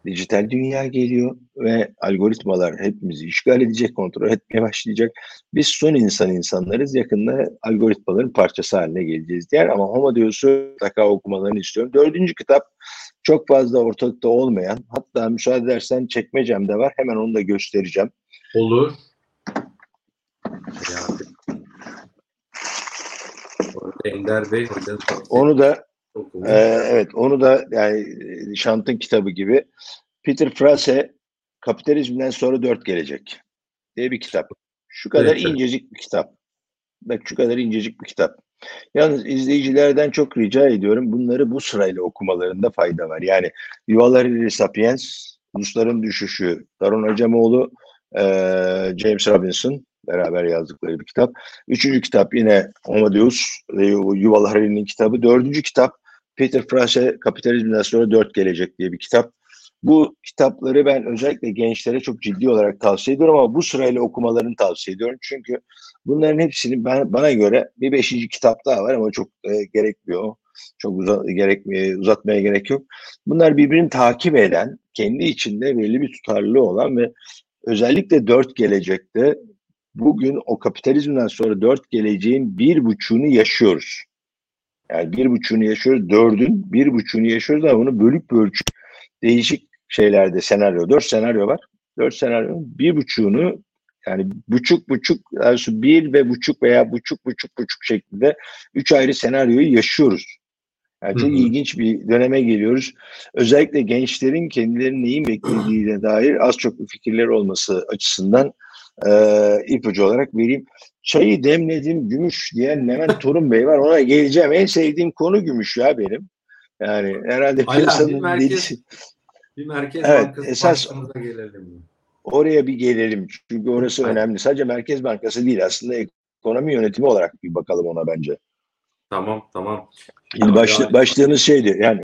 Dijital dünya geliyor ve algoritmalar hepimizi işgal edecek, kontrol etmeye başlayacak. Biz son insan insanlarız. Yakında algoritmaların parçası haline geleceğiz diğer ama Homo Deus'u mutlaka okumalarını istiyorum. Dördüncü kitap çok fazla ortalıkta olmayan, hatta müsaade edersen çekmecemde var. Hemen onu da göstereceğim. Olur. Ender Bey Onu da. Ee, evet, onu da yani e, Şant'ın kitabı gibi Peter Frase Kapitalizmden sonra dört gelecek diye bir kitap. Şu kadar Evet, evet. incecik bir kitap. Bak şu kadar incecik bir kitap. Yalnız izleyicilerden çok rica ediyorum bunları bu sırayla okumalarında fayda var. Yani Yuval Harari Sapiens, Ulusların Düşüşü, Daron Acemoğlu, eee, James Robinson beraber yazdıkları bir kitap. Üçüncü kitap yine Homo Deus, e, Yuval Harari'nin kitabı. Dördüncü kitap Peter Frase Kapitalizmden sonra dört gelecek diye bir kitap. Bu kitapları ben özellikle gençlere çok ciddi olarak tavsiye ediyorum ama bu sırayla okumalarını tavsiye ediyorum. Çünkü bunların hepsinin ben, bana göre bir beşinci kitap daha var ama çok e, gerekmiyor. Çok uza, gerek, e, uzatmaya gerek yok. Bunlar birbirini takip eden, kendi içinde belli bir tutarlılığı olan ve özellikle dört gelecekte bugün o kapitalizmden sonra dört geleceğin bir buçuğunu yaşıyoruz. Yani bir buçuğunu yaşıyoruz, dördün bir buçuğunu yaşıyoruz ama bunu bölük bölçük değişik şeylerde senaryo. Dört senaryo var. Dört senaryo. Bir buçuğunu yani buçuk buçuk yani bir ve buçuk veya buçuk buçuk buçuk şeklinde üç ayrı senaryoyu yaşıyoruz. Yani çok Hı hı. ilginç bir döneme geliyoruz. Özellikle gençlerin kendilerini neyin beklediğine dair az çok bir fikirleri olması açısından e, ipucu olarak vereyim. Çayı demledim gümüş diyen Levent Torun Bey var. Ona geleceğim. En sevdiğim konu gümüş ya benim. Yani herhalde piyasanın delisi. Bir Merkez Evet, Bankası esas- gelelim. Oraya bir gelelim. Çünkü orası önemli. Sadece Merkez Bankası değil aslında ekonomi yönetimi olarak bir bakalım ona bence. Tamam tamam. Şimdi başlı, başlığımız şeydi yani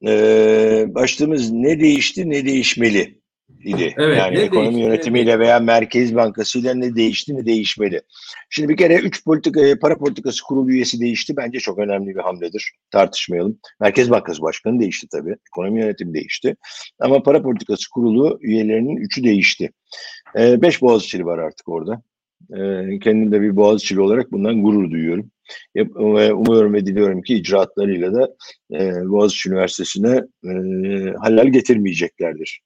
eee başlığımız ne değişti ne değişmeli idi. Evet, yani ekonomi değişti, ne yönetimiyle veya Merkez Bankası ile ne değişti ne değişmeli. Şimdi bir kere üç politika, para politikası kurulu üyesi değişti. Bence çok önemli bir hamledir. Tartışmayalım. Merkez Bankası Başkanı değişti tabii. Ekonomi yönetimi değişti. Ama para politikası kurulu üyelerinin üçü değişti. Eee beş Boğaziçi'li var artık orada. Eee kendim de bir Boğaziçi'li olarak bundan gurur duyuyorum. Ve Umuyorum ve diliyorum ki icraatlarıyla da e, Boğaziçi Üniversitesi'ne e, halal getirmeyeceklerdir.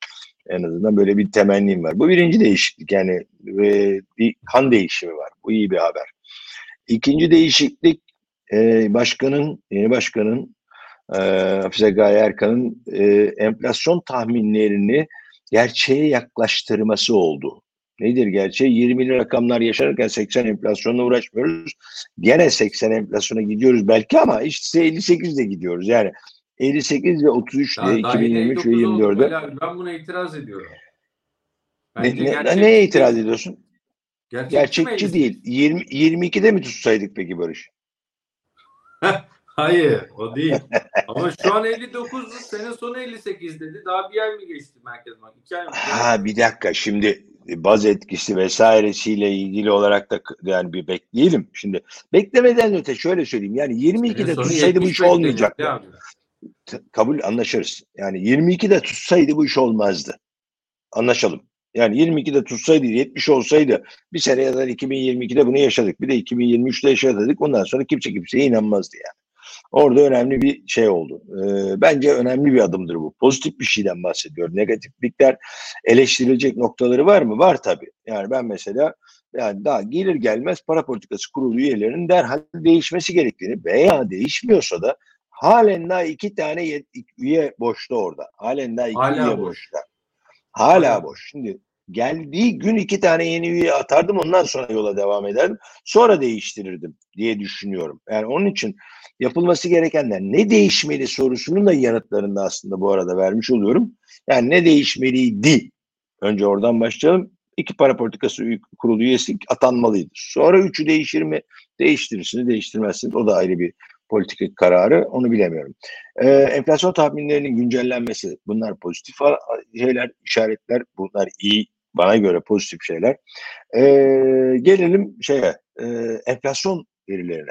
En azından böyle bir temennim var. Bu birinci değişiklik yani e, bir kan değişimi var. Bu iyi bir haber. İkinci değişiklik e, başkanın, yeni başkanın e, Hafize Gaye Erkan'ın e, enflasyon tahminlerini gerçeğe yaklaştırması oldu. Nedir gerçeği? 20'li rakamlar yaşanırken 80 enflasyonla uğraşmıyoruz. Gene 80 enflasyona gidiyoruz belki ama işte 58 de gidiyoruz. Yani 58 ve 33 Ya de daha yeni 2023 ve 59 oldu 24'de. Ali abi. Ben buna itiraz ediyorum. Ne, Bence ne- gerçekçi neye itiraz ediyorsun? Gerçekçi, Gerçekçi değil. 20, 22'de mi tutsaydık peki Barış? Hayır o değil. Ama şu an 59'du. Sene sonu 58 dedi. Daha bir ay mı geçti Merkez Bank? İki ay mı? Ha bir dakika şimdi baz etkisi vesairesiyle ilgili olarak da yani bir bekleyelim. Şimdi beklemeden öte şöyle söyleyeyim. Yani Sene 22'de sonu tutsaydı bu 70 iş olmayacaktı. Kabul anlaşırız. Yani 22'de tutsaydı bu iş olmazdı. Anlaşalım. Yani 22'de tutsaydı 70 olsaydı bir sene ya da 2022'de bunu yaşadık. Bir de 2023'te yaşadık. Ondan sonra kimse kimseye inanmazdı yani. Orada önemli bir şey oldu. Ee, bence önemli bir adımdır bu. Pozitif bir şeyden bahsediyorum. Negatiflikler eleştirilecek noktaları var mı? Var tabii. Yani ben mesela yani daha gelir gelmez para politikası kurulu üyelerinin derhal değişmesi gerektiğini veya değişmiyorsa da halen daha iki tane yet- üye boşta orada. Halen daha iki Hala üye boş. boşta. Hala Hala boş. Şimdi geldiği gün iki tane yeni üye atardım ondan sonra yola devam ederdim. Sonra değiştirirdim diye düşünüyorum. Yani onun için yapılması gerekenler ne değişmeli sorusunun da yanıtlarını da aslında bu arada vermiş oluyorum. Yani ne değişmeliydi? Önce oradan başlayalım. İki para politikası kurulu üyesi atanmalıydı. Sonra üçü değişir mi? Değiştirirsiniz, değiştirmezsiniz. O da ayrı bir politik kararı. Onu bilemiyorum. Ee, enflasyon tahminlerinin güncellenmesi. Bunlar pozitif şeyler, işaretler. Bunlar iyi. Bana göre pozitif şeyler. Ee, gelelim şeye, e, enflasyon verilerine.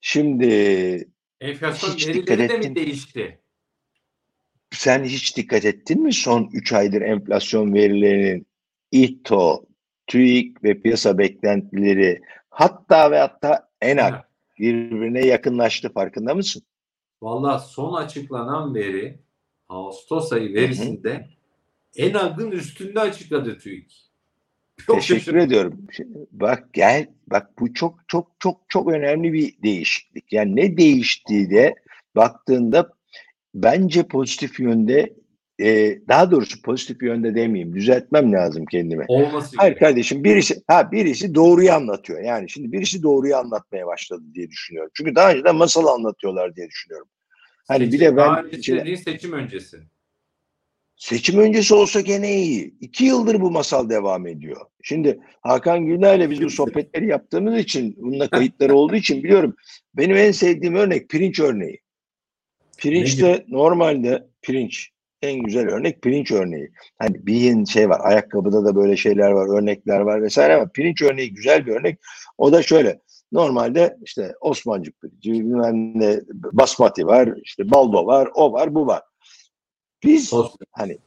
Şimdi Enflasyon Hiç verileri de ettin. mi değişti? sen hiç dikkat ettin mi son 3 aydır enflasyon verilerinin İTO, TÜİK ve piyasa beklentileri hatta ve hatta ENAK. Birbirine yakınlaştı farkında mısın? Valla son açıklanan veri Ağustos ayı verisinde en agın üstünde açıkladı TÜİK. Çok Teşekkür şaşırdım. ediyorum. Bak gel bak bu çok çok çok çok önemli bir değişiklik. Yani ne değiştiği de baktığında bence pozitif yönde e, daha doğrusu pozitif yönde demeyeyim düzeltmem lazım kendimi. Olması Hayır gerekiyor. kardeşim birisi ha birisi doğruyu anlatıyor. Yani şimdi birisi doğruyu anlatmaya başladı diye düşünüyorum. Çünkü daha önceden masal anlatıyorlar diye düşünüyorum. Hani bir de Daha ben dediğin seçim öncesi. Seçim öncesi olsa gene iyi. İki yıldır bu masal devam ediyor. Şimdi Hakan Günay'la biz bu sohbetleri yaptığımız için, bununla kayıtları olduğu için biliyorum. Benim en sevdiğim örnek pirinç örneği. Pirinçte normalde pirinç en güzel örnek pirinç örneği. Hani bir şey var, ayakkabıda da böyle şeyler var, örnekler var vesaire ama pirinç örneği güzel bir örnek. O da şöyle. Normalde işte Osmancık pirinci, bilmem ne, basmati var, işte baldo var, o var, bu var. Biz hani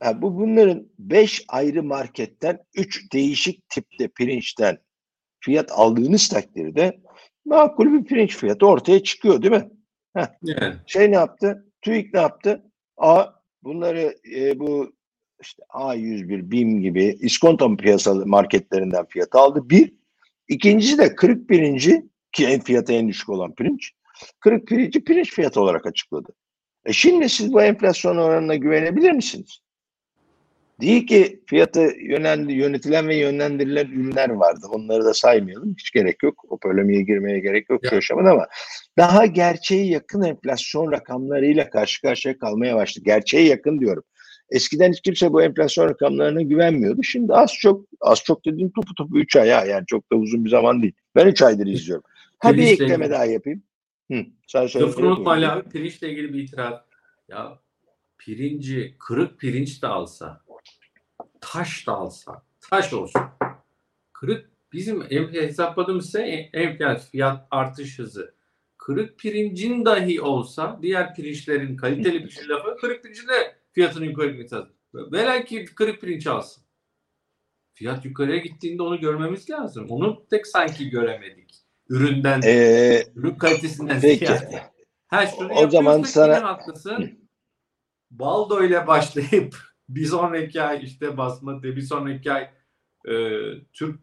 ha, bu bunların beş ayrı marketten üç değişik tipte pirinçten fiyat aldığınız takdirde makul bir pirinç fiyatı ortaya çıkıyor değil mi? Yani. Şey ne yaptı? TÜİK ne yaptı? A bunları e, bu işte A101, BİM gibi iskonto piyasalı marketlerinden fiyat aldı. Bir. İkincisi de kırık pirinci ki en fiyatı en düşük olan pirinç. Kırık pirinci pirinç fiyatı olarak açıkladı. E şimdi siz bu enflasyon oranına güvenebilir misiniz? Değil ki fiyatı yönendi, yönetilen ve yönlendirilen ürünler vardı. Onları da saymayalım. Hiç gerek yok. O polemiğe girmeye gerek yok Ya. şu aşamada ama daha gerçeğe yakın enflasyon rakamlarıyla karşı karşıya kalmaya başladı. Gerçeğe yakın diyorum. Eskiden hiç kimse bu enflasyon rakamlarına güvenmiyordu. Şimdi az çok, az çok dediğim topu topu 3 ay ha. Yani çok da uzun bir zaman değil. Ben 3 aydır izliyorum. Ha bir ekleme ilgili. daha yapayım. Hı, sen söyle. Lafını unutma Ali abi. Pirinçle ilgili bir itiraz. Ya pirinci, kırık pirinç de alsa, taş da alsa, taş olsun. Kırık bizim hesapladığımız şey enflasyon fiyat artış hızı. Kırık pirincin dahi olsa diğer pirinçlerin kaliteli bir lafı kırık pirincin de fiyatının yukarı gitmesi lazım. Velen ki kırık pirinç alsın. Fiyat yukarıya gittiğinde onu görmemiz lazım. Onu tek sanki göremedik. Üründen, Ee, ürün kalitesinden peki. ziyade. Ha şunu O zaman sana- haklısın. Baldo ile başlayıp bir sonraki ay işte basmati, bir sonraki ay e, Türk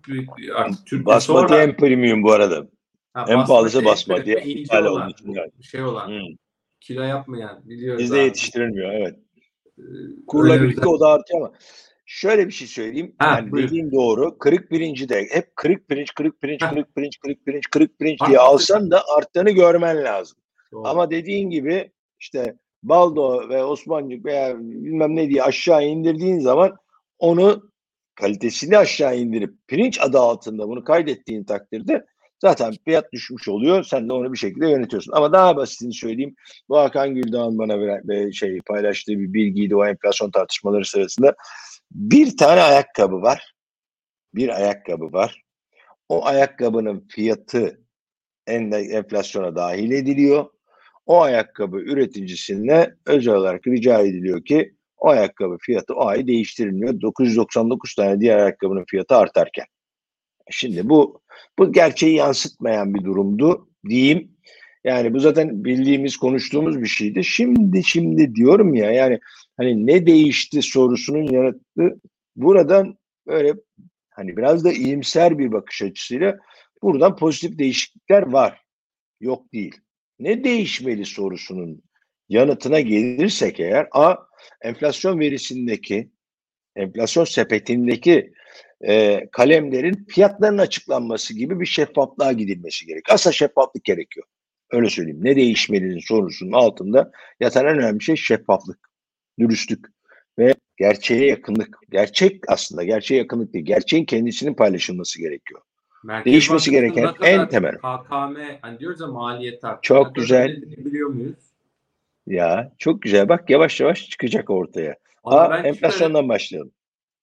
artık Türk basmati sonra en premium bu arada. Ha, En pahalısı basmati basmati, pahalı olan, yani. şey olan, Hı. kilo yapmayan biliyoruz. Bizde yetiştirilmiyor evet. Ee, Kurla birlikte o da artıyor ama şöyle bir şey söyleyeyim. Ha, yani buyur. dediğim doğru. Kırık pirinci de hep kırık pirinç, kırık pirinç, Ha. kırık pirinç, kırık pirinç, kırık pirinç diye alsan da arttığını görmen lazım. Doğru. Ama dediğin gibi işte Baldo ve Osmancık veya bilmem ne diye aşağı indirdiğin zaman onu kalitesini aşağı indirip pirinç adı altında bunu kaydettiğin takdirde zaten fiyat düşmüş oluyor. Sen de onu bir şekilde yönetiyorsun. Ama daha basitini söyleyeyim. Bu Hakan Güldağ'ın bana veren, ve şey paylaştığı bir bilgiydi o enflasyon tartışmaları sırasında. Bir tane ayakkabı var. Bir ayakkabı var. O ayakkabının fiyatı en enflasyona dahil ediliyor. O ayakkabı üreticisine özel olarak rica ediliyor ki o ayakkabı fiyatı o ay değiştirilmiyor. 999 tane diğer ayakkabının fiyatı artarken. Şimdi bu bu gerçeği yansıtmayan bir durumdu diyeyim. Yani bu zaten bildiğimiz, konuştuğumuz bir şeydi. Şimdi şimdi diyorum ya yani hani ne değişti sorusunun yarattığı buradan böyle hani biraz da iyimser bir bakış açısıyla buradan pozitif değişiklikler var. Yok değil. Ne değişmeli sorusunun yanıtına gelirsek eğer A enflasyon verisindeki enflasyon sepetindeki e, kalemlerin fiyatlarının açıklanması gibi bir şeffaflığa gidilmesi gerek. Aslında şeffaflık gerekiyor. Öyle söyleyeyim. Ne değişmelinin sorusunun altında yatan en önemli şey şeffaflık, dürüstlük ve gerçeğe yakınlık. Gerçek aslında gerçeğe yakınlık değil. Gerçeğin kendisinin paylaşılması gerekiyor. Merkez değişmesi gereken en temel. KKM hani diyoruz ya maliyet artışı. Çok kadar güzel. Biliyor muyuz? Ya çok güzel. Bak yavaş yavaş çıkacak ortaya. Ama A, ben çıkarım, enflasyondan başlayalım.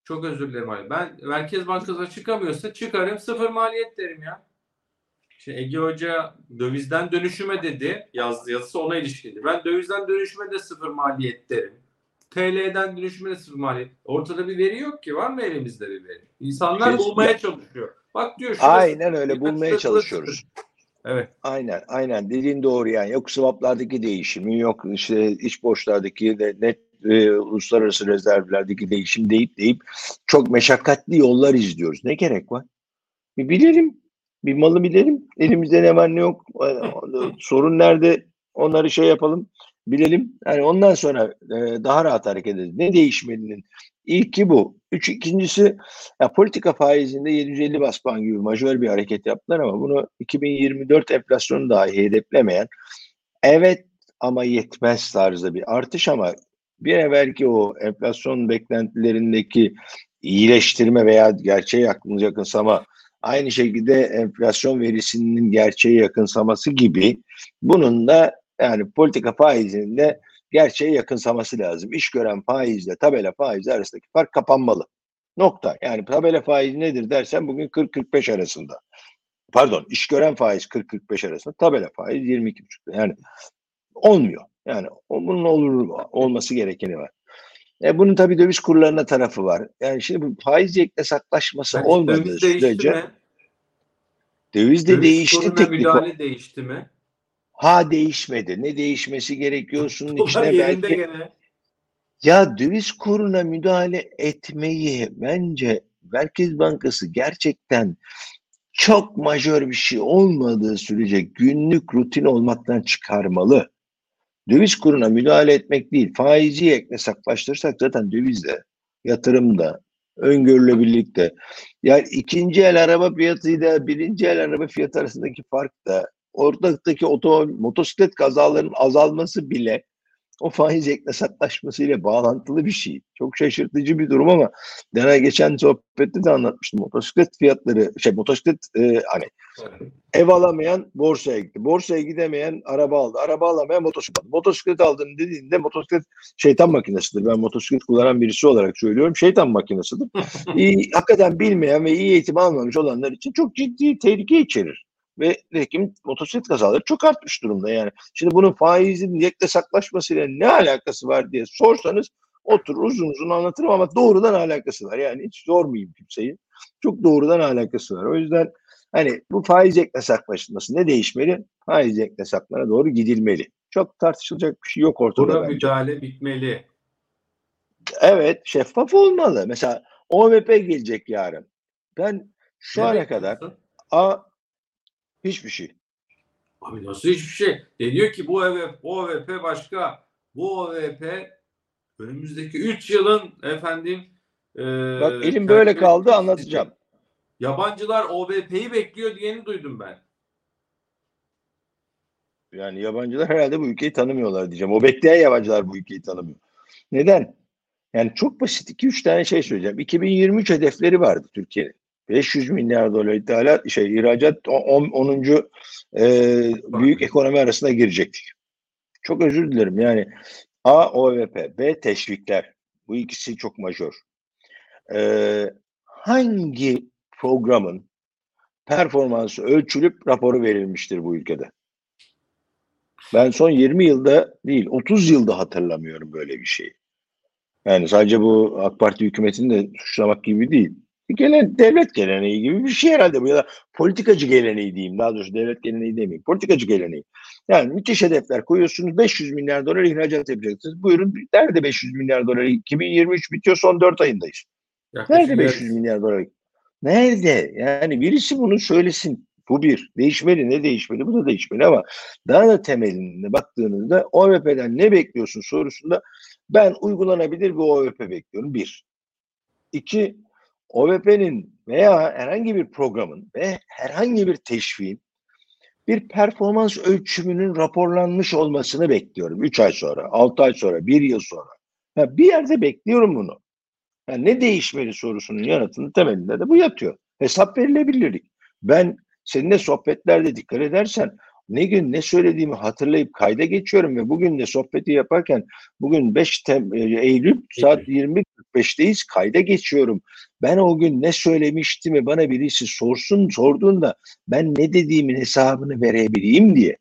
çok özür dilerim abi. Ben Merkez Bankası çıkamıyorsa çıkarım sıfır maliyet derim ya. Şimdi Ege Hoca dövizden dönüşüme dedi. Yazdı yazısı ona ilişkili. Ben dövizden dönüşüme de sıfır maliyet derim. TL'den dönüşüme de sıfır maliyet. Ortada bir veri yok ki. Var mı elimizde bir veri? İnsanlar Kes- bulmaya çalışıyor. Bak diyor şurası. Aynen öyle bulmaya çalışıyoruz. Evet. Aynen aynen dediğin doğru yani yok swaplardaki değişimi yok işte iç borçlardaki de net e, uluslararası rezervlerdeki değişim deyip deyip çok meşakkatli yollar izliyoruz. Ne gerek var? Bir bilelim. Bir malı bilelim. Elimizde ne var ne yok. E, Sorun nerede? Onları şey yapalım. Bilelim. Yani ondan sonra e, daha rahat hareket ederiz. Ne değişmelinin? İlki bu. Üç, ikincisi ya politika faizinde 750 bas puan gibi majör bir hareket yaptılar ama bunu 2024 enflasyonu dahi hedeflemeyen evet ama yetmez tarzda bir artış ama bir evvelki o enflasyon beklentilerindeki iyileştirme veya gerçeğe yakın yakınsama aynı şekilde enflasyon verisinin gerçeğe yakınsaması gibi bunun da yani politika faizinin de gerçeğe yakınsaması lazım. İş gören faizle tabela faizi arasındaki fark kapanmalı. Nokta. Yani tabela faizi nedir dersen bugün 40-45 arasında. Pardon iş gören faiz 40-45 arasında. Tabela faiz 22,5. Yani olmuyor. Yani bunun olur olması gerekeni var. E bunun tabii döviz kurlarına tarafı var. Yani şimdi bu faiz hesaplaşması Yani olmadığı döviz sürece mi? döviz de Döviz değişti kuruna teknik. müdahale değişti mi? Ha değişmedi. Ne değişmesi gerekiyorsun Dolar içine yerinde belki gene. Ya döviz kuruna müdahale etmeyi bence Merkez Bankası gerçekten çok majör bir şey olmadığı sürece günlük rutin olmaktan çıkarmalı. Döviz kuruna müdahale etmek değil, faizi ekle zaten dövizde, yatırımda, öngörülebilirlikte. Yani ikinci el araba fiyatıyla birinci el araba fiyatı arasındaki fark da ortaktaki oto, motosiklet kazalarının azalması bile o faiz ekle ile bağlantılı bir şey. Çok şaşırtıcı bir durum ama Dana geçen sohbette de anlatmıştım. Motosiklet fiyatları, şey motosiklet e, hani ev alamayan borsaya gitti. Borsaya gidemeyen araba aldı. Araba alamayan motosiklet aldı. Motosiklet aldığını dediğinde motosiklet şeytan makinesidir. Ben motosiklet kullanan birisi olarak söylüyorum. Şeytan makinesidir. iyi, hakikaten bilmeyen ve iyi eğitim almamış olanlar için çok ciddi tehlike içerir. Ve nitekim motosiklet kazaları çok artmış durumda yani. Şimdi bunun faizin yekle saklaşmasıyla ne alakası var diye sorsanız otur uzun uzun anlatırım ama doğrudan alakası var. Yani hiç sormayayım kimseyi. Çok doğrudan alakası var. O yüzden hani bu faiz ekle saklaşması ne değişmeli? Faiz ekle saklara doğru gidilmeli. Çok tartışılacak bir şey yok ortada Buna bence. müdahale bitmeli. Evet şeffaf olmalı. Mesela OMP gelecek yarın. Ben şu ana kadar? A hiçbir şey. Abi nasıl hiçbir şey? Deniyor ki bu OVP, OVP başka. Bu OVP önümüzdeki 3 yılın efendim e, Bak elim böyle kaldı anlatacağım. Yabancılar OVP'yi bekliyor diyeni duydum ben. Yani yabancılar herhalde bu ülkeyi tanımıyorlar diyeceğim. O bekleyen yabancılar bu ülkeyi tanımıyor. Neden? Yani çok basit 2-3 tane şey söyleyeceğim. 2023 hedefleri vardı Türkiye'nin. 500 milyar dolar ithalat, şey ihracat 10. 10. E, büyük ekonomi arasına girecektik. Çok özür dilerim. Yani A OVP, B teşvikler. Bu ikisi çok majör. Ee, hangi programın performansı ölçülüp raporu verilmiştir bu ülkede? Ben son 20 yılda değil 30 yılda hatırlamıyorum böyle bir şeyi. Yani sadece bu AK Parti hükümetini de suçlamak gibi değil. Gelen devlet geleneği gibi bir şey herhalde bu ya da politikacı geleneği diyeyim. Daha doğrusu devlet geleneği demeyeyim. Politikacı geleneği. Yani müthiş hedefler koyuyorsunuz. 500 milyar dolar ihracat yapacaksınız. Buyurun nerede 500 milyar dolar? 2023 bitiyor son 4 ayındayız. Yaklaşık Nerede 500 yarısı. milyar dolar? Nerede? Yani birisi bunu söylesin. Bu bir. Değişmeli. Ne değişmeli? Bu da değişmeli ama daha da temelinde baktığınızda OVP'den ne bekliyorsun sorusunda ben uygulanabilir bir OVP bekliyorum. Bir. İki, OVP'nin veya herhangi bir programın ve herhangi bir teşviğin bir performans ölçümünün raporlanmış olmasını bekliyorum. Üç ay sonra, altı ay sonra, bir yıl sonra. Ha, bir yerde bekliyorum bunu. Yani ne değişmeli sorusunun yanıtının temelinde de bu yatıyor. Hesap verilebilirlik. Ben seninle sohbetlerde dikkat edersen ne gün ne söylediğimi hatırlayıp kayda geçiyorum ve bugün de sohbeti yaparken bugün 5 Tem- e, Eylül saat 20.45'teyiz kayda geçiyorum. Ben o gün ne söylemiştimi bana birisi sorsun sorduğunda ben ne dediğimin hesabını verebileyim diye.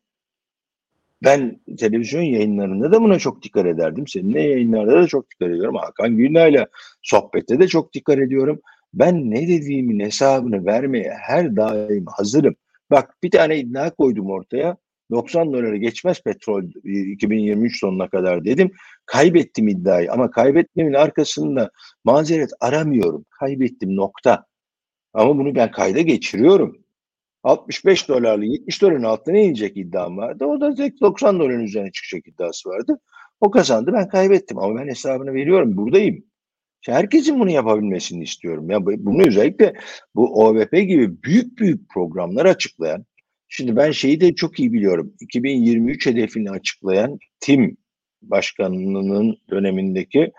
Ben televizyon yayınlarında da buna çok dikkat ederdim. Seninle yayınlarda da çok dikkat ediyorum. Hakan Günay'la sohbette de çok dikkat ediyorum. Ben ne dediğimin hesabını vermeye her daim hazırım. Bak bir tane iddia koydum ortaya. 90 doları geçmez petrol e, 2023 sonuna kadar dedim. Kaybettim iddiayı ama kaybetmemin arkasında mazeret aramıyorum. Kaybettim nokta. Ama bunu ben kayda geçiriyorum. 65 dolarlı 70 doların altına inecek iddiam vardı. O da tek 90 doların üzerine çıkacak iddiası vardı. O kazandı ben kaybettim ama ben hesabını veriyorum buradayım. İşte herkesin bunu yapabilmesini istiyorum. Ya bu- bunu özellikle bu OVP gibi büyük büyük programlar açıklayan Şimdi ben şeyi de çok iyi biliyorum. 2023 hedefini açıklayan tim başkanının dönemindeki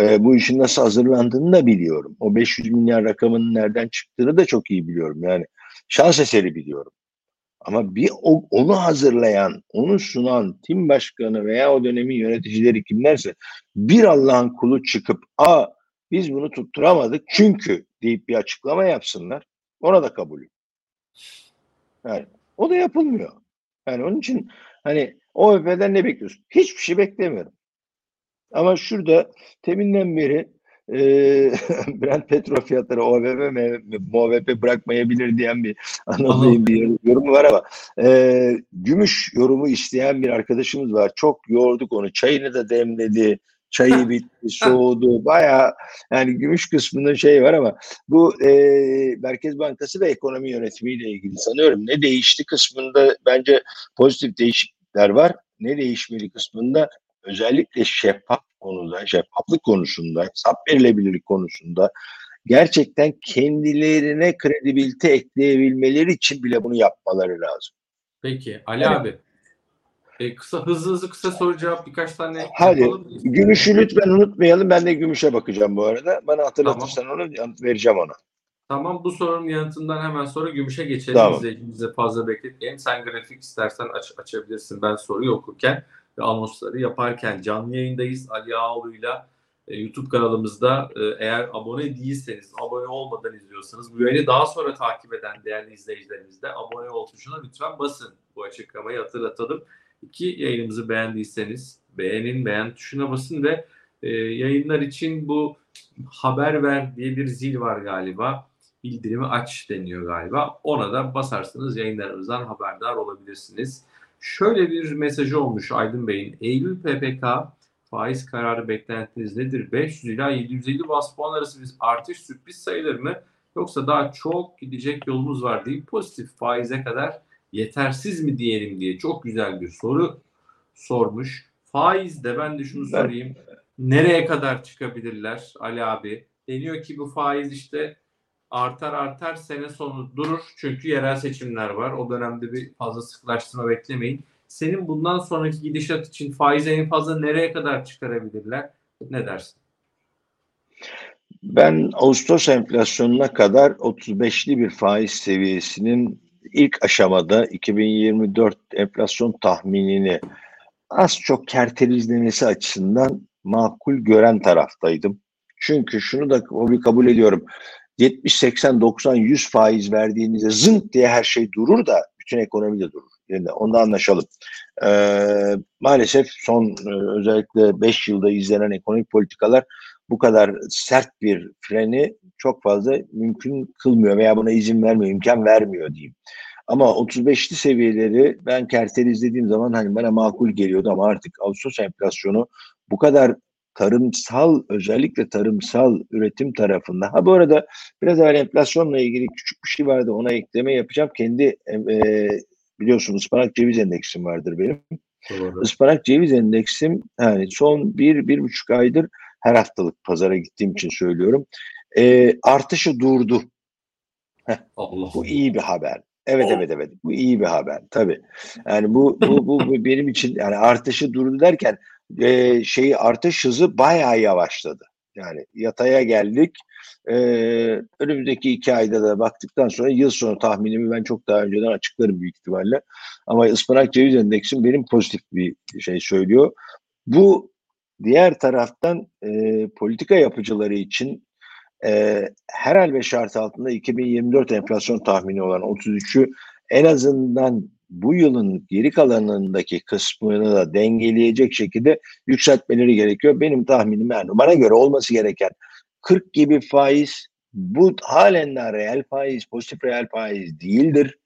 e, bu işin nasıl hazırlandığını da biliyorum. O 500 milyar rakamının nereden çıktığını da çok iyi biliyorum. Yani şans eseri biliyorum. Ama bir o- onu hazırlayan, onu sunan tim başkanı veya o dönemin yöneticileri kimlerse bir Allah'ın kulu çıkıp a biz bunu tutturamadık çünkü deyip bir açıklama yapsınlar. Ona da kabulüm. Yani o da yapılmıyor. Yani onun için hani OVP'den ne bekliyorsun? Hiçbir şey beklemiyorum. Ama şurada teminden beri e, Brent petrol fiyatları OVP, MOVP bırakmayabilir diyen bir anladığım bir yorum- yorumu var ama e, gümüş yorumu isteyen bir arkadaşımız var. Çok yorduk onu. Çayını da demledi. Çayı bitti, soğudu. Bayağı yani gümüş kısmında şey var ama bu e, Merkez Bankası ve ekonomi yönetimiyle ilgili sanıyorum. Ne değişti kısmında bence pozitif değişiklikler var. Ne değişmeli kısmında özellikle şeffaf konuda, şeffaflık konusunda, hesap verilebilirlik konusunda gerçekten kendilerine kredibilite ekleyebilmeleri için bile bunu yapmaları lazım. Peki Ali Evet. abi. E, kısa hızlı hızlı kısa soru cevap birkaç tane Hadi yapalım. gümüşü lütfen unutmayalım. Ben de gümüşe bakacağım bu arada. Bana hatırlatırsan onu yanıt vereceğim ona. Tamam bu sorunun yanıtından hemen sonra gümüşe geçelim. Tamam. İzleyicimize fazla bekletmeyelim. Sen grafik istersen aç, açabilirsin. Ben soruyu okurken ve anonsları yaparken canlı yayındayız. Ali Ağoğlu'yla e, YouTube kanalımızda e, eğer abone değilseniz, abone olmadan izliyorsanız bu yayını daha sonra takip eden değerli izleyicilerimiz de abone ol tuşuna lütfen basın. Bu açıklamayı hatırlatalım. İki yayınımızı beğendiyseniz beğenin, beğen tuşuna basın ve e, yayınlar için bu haber ver diye bir zil var galiba bildirimi aç deniyor galiba. Ona da basarsanız yayınlarımızdan haberdar olabilirsiniz. Şöyle bir mesajı olmuş Aydın Bey'in. Eylül PPK faiz kararı beklentiniz nedir? 500 ila 750 bas puan arası bir artış sürpriz sayılır mı? Yoksa daha çok gidecek yolumuz var deyip pozitif faize kadar yetersiz mi diyelim diye çok güzel bir soru sormuş. Faiz de ben de şunu sorayım. Nereye kadar çıkabilirler Ali abi? Deniyor ki bu faiz işte artar artar sene sonu durur. Çünkü yerel seçimler var. O dönemde bir fazla sıklaştırma beklemeyin. Senin bundan sonraki gidişat için faizi en fazla nereye kadar çıkarabilirler? Ne dersin? Ben Ağustos enflasyonuna kadar 35'li bir faiz seviyesinin ilk aşamada 2024 enflasyon tahminini az çok kertelizlemesi açısından makul gören taraftaydım. Çünkü şunu da kabul ediyorum. 70, 80, 90, 100 faiz verdiğinizde zınk diye her şey durur da bütün ekonomi de durur. Yani onda anlaşalım. Ee, maalesef son e, özellikle 5 yılda izlenen ekonomik politikalar bu kadar sert bir freni çok fazla mümkün kılmıyor veya buna izin vermiyor, imkan vermiyor diyeyim. Ama 35'li seviyeleri ben kertel izlediğim zaman hani bana makul geliyordu ama artık Ağustos enflasyonu bu kadar tarımsal özellikle tarımsal üretim tarafında. Ha bu arada biraz evvel enflasyonla ilgili küçük bir şey vardı ona ekleme yapacağım. Kendi e, biliyorsunuz ıspanak ceviz endeksim vardır benim. Doğru. Ispanak ceviz endeksim yani son bir, bir buçuk aydır her haftalık pazara gittiğim için söylüyorum. E, artışı durdu. Allah Bu iyi bir haber. Evet evet evet. Bu iyi bir haber tabii. Yani bu bu bu, bu benim için yani artışı durdu derken e, şeyi artış hızı bayağı yavaşladı. Yani yataya geldik. E, önümüzdeki iki ayda da baktıktan sonra yıl sonu tahminimi ben çok daha önceden açıklarım büyük ihtimalle. Ama ıspanak ceviz endeksim benim pozitif bir şey söylüyor. Bu diğer taraftan e, politika yapıcıları için e, her hal ve şart altında 2024 enflasyon tahmini olan 33'ü en azından bu yılın geri kalanındaki kısmını da dengeleyecek şekilde yükseltmeleri gerekiyor. Benim tahminim yani bana göre olması gereken 40 gibi faiz bu halen daha reel faiz, pozitif reel faiz değildir.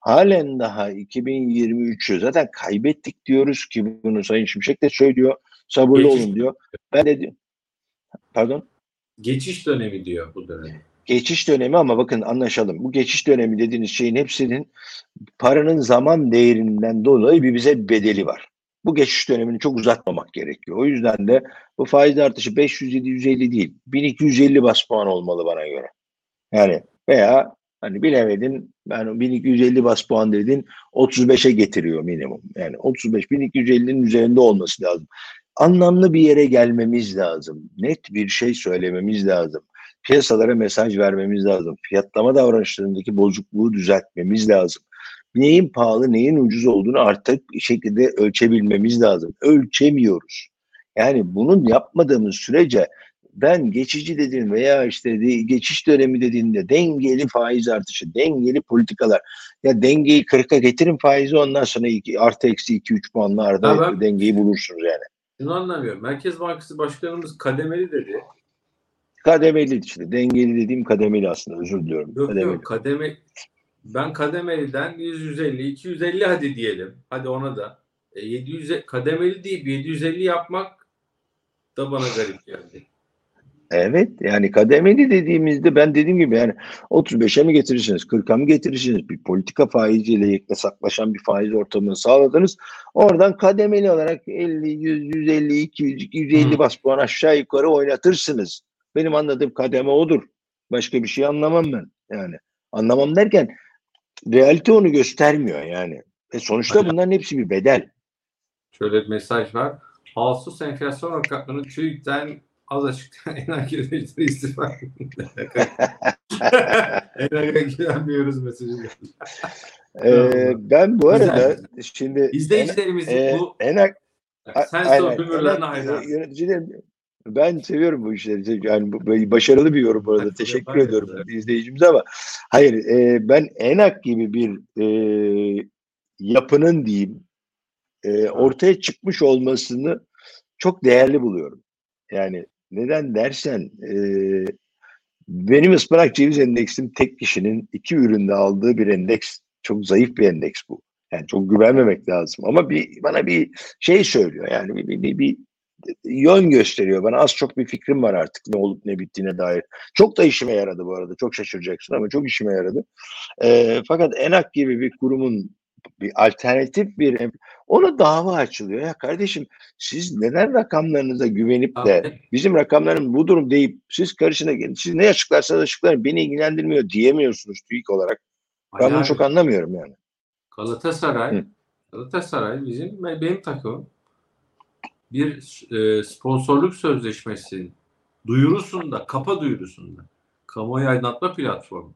Halen daha 2023'ü zaten kaybettik diyoruz ki bunu Sayın Şimşek de söylüyor. Sabırlı Geçiş- olun diyor. Ben de di- pardon Geçiş dönemi diyor bu dönem. geçiş dönemi ama bakın anlaşalım. Bu geçiş dönemi dediğiniz şeyin hepsinin paranın zaman değerinden dolayı bir bize bedeli var. Bu geçiş dönemini çok uzatmamak gerekiyor. O yüzden de bu faiz artışı 500-750 değil. 1250 bas puan olmalı bana göre. Yani veya hani bilemedin ben 1250 bas puan dedin 35'e getiriyor minimum. Yani 35 1250'nin üzerinde olması lazım. Anlamlı bir yere gelmemiz lazım. Net bir şey söylememiz lazım piyasalara mesaj vermemiz lazım. Fiyatlama davranışlarındaki bozukluğu düzeltmemiz lazım. Neyin pahalı, neyin ucuz olduğunu artık bir şekilde ölçebilmemiz lazım. Ölçemiyoruz. Yani bunun yapmadığımız sürece ben geçici dediğim veya işte de- geçiş dönemi dediğinde dengeli faiz artışı, dengeli politikalar. Ya dengeyi 40'a getirin faizi ondan sonra iki, artı eksi 2-3 puanlarda Ha, ben- dengeyi bulursunuz yani. Şunu anlamıyorum. Merkez Bankası Başkanımız kademeli dedi. Kademeli işte. Dengeli dediğim kademeli aslında özür diliyorum. Yok Kademeli. yok kademe ben kademeliden 100 150 250 hadi diyelim. Hadi ona da. E, 700 kademeli deyip 750 yapmak da bana garip geldi. Evet yani kademeli dediğimizde ben dediğim gibi yani 35'e mi getirirsiniz 40'a mı getirirsiniz bir politika faiziyle hesaplaşan bir faiz ortamını sağladınız. Oradan kademeli olarak 50, 100, 150, 200, 250 Hı. bas puan aşağı yukarı oynatırsınız. Benim anladığım kademe odur. Başka bir şey anlamam ben yani. Anlamam derken realite onu göstermiyor yani. E sonuçta bunların hepsi bir bedel. Şöyle bir mesaj var. Ağustos enflasyon rakamlarını TÜİK'ten az açıklayan enak yöneticileri istifa Enak güvenmiyoruz mesajı. geldi. Ee, ben bu arada güzel. şimdi İzleyicilerimizin e, bu enak sen Aynen. ömürlerine hayran. yöneticilerim- ben seviyorum bu işleri. Yani bu- başarılı bir yorum bu arada. Evet, Teşekkür ediyorum evet. izleyicimize ama hayır e, ben Enak gibi bir e, yapının diyeyim e, ortaya çıkmış olmasını çok değerli buluyorum. Yani neden dersen e, benim ıspanak ceviz endeksim tek kişinin iki üründe aldığı bir endeks. Çok zayıf bir endeks bu. Yani çok güvenmemek lazım. Ama bir bana bir şey söylüyor. Yani bir, bir, bir, bir yön gösteriyor. Bana az çok bir fikrim var artık ne olup ne bittiğine dair. Çok da işime yaradı bu arada. Çok şaşıracaksın ama çok işime yaradı. Ee, fakat ENAK gibi bir kurumun bir alternatif bir ona dava açılıyor. Ya kardeşim siz neden rakamlarınıza güvenip de bizim rakamlarım bu durum deyip siz karşına gelin. Siz ne açıklarsanız açıklayın beni ilgilendirmiyor diyemiyorsunuz TÜİK olarak. Ben Ali bunu çok anlamıyorum yani. Galatasaray Hı. Galatasaray bizim benim takımım bir e, sponsorluk sözleşmesinin duyurusunda, kapa duyurusunda kamuoyu aydınlatma platformu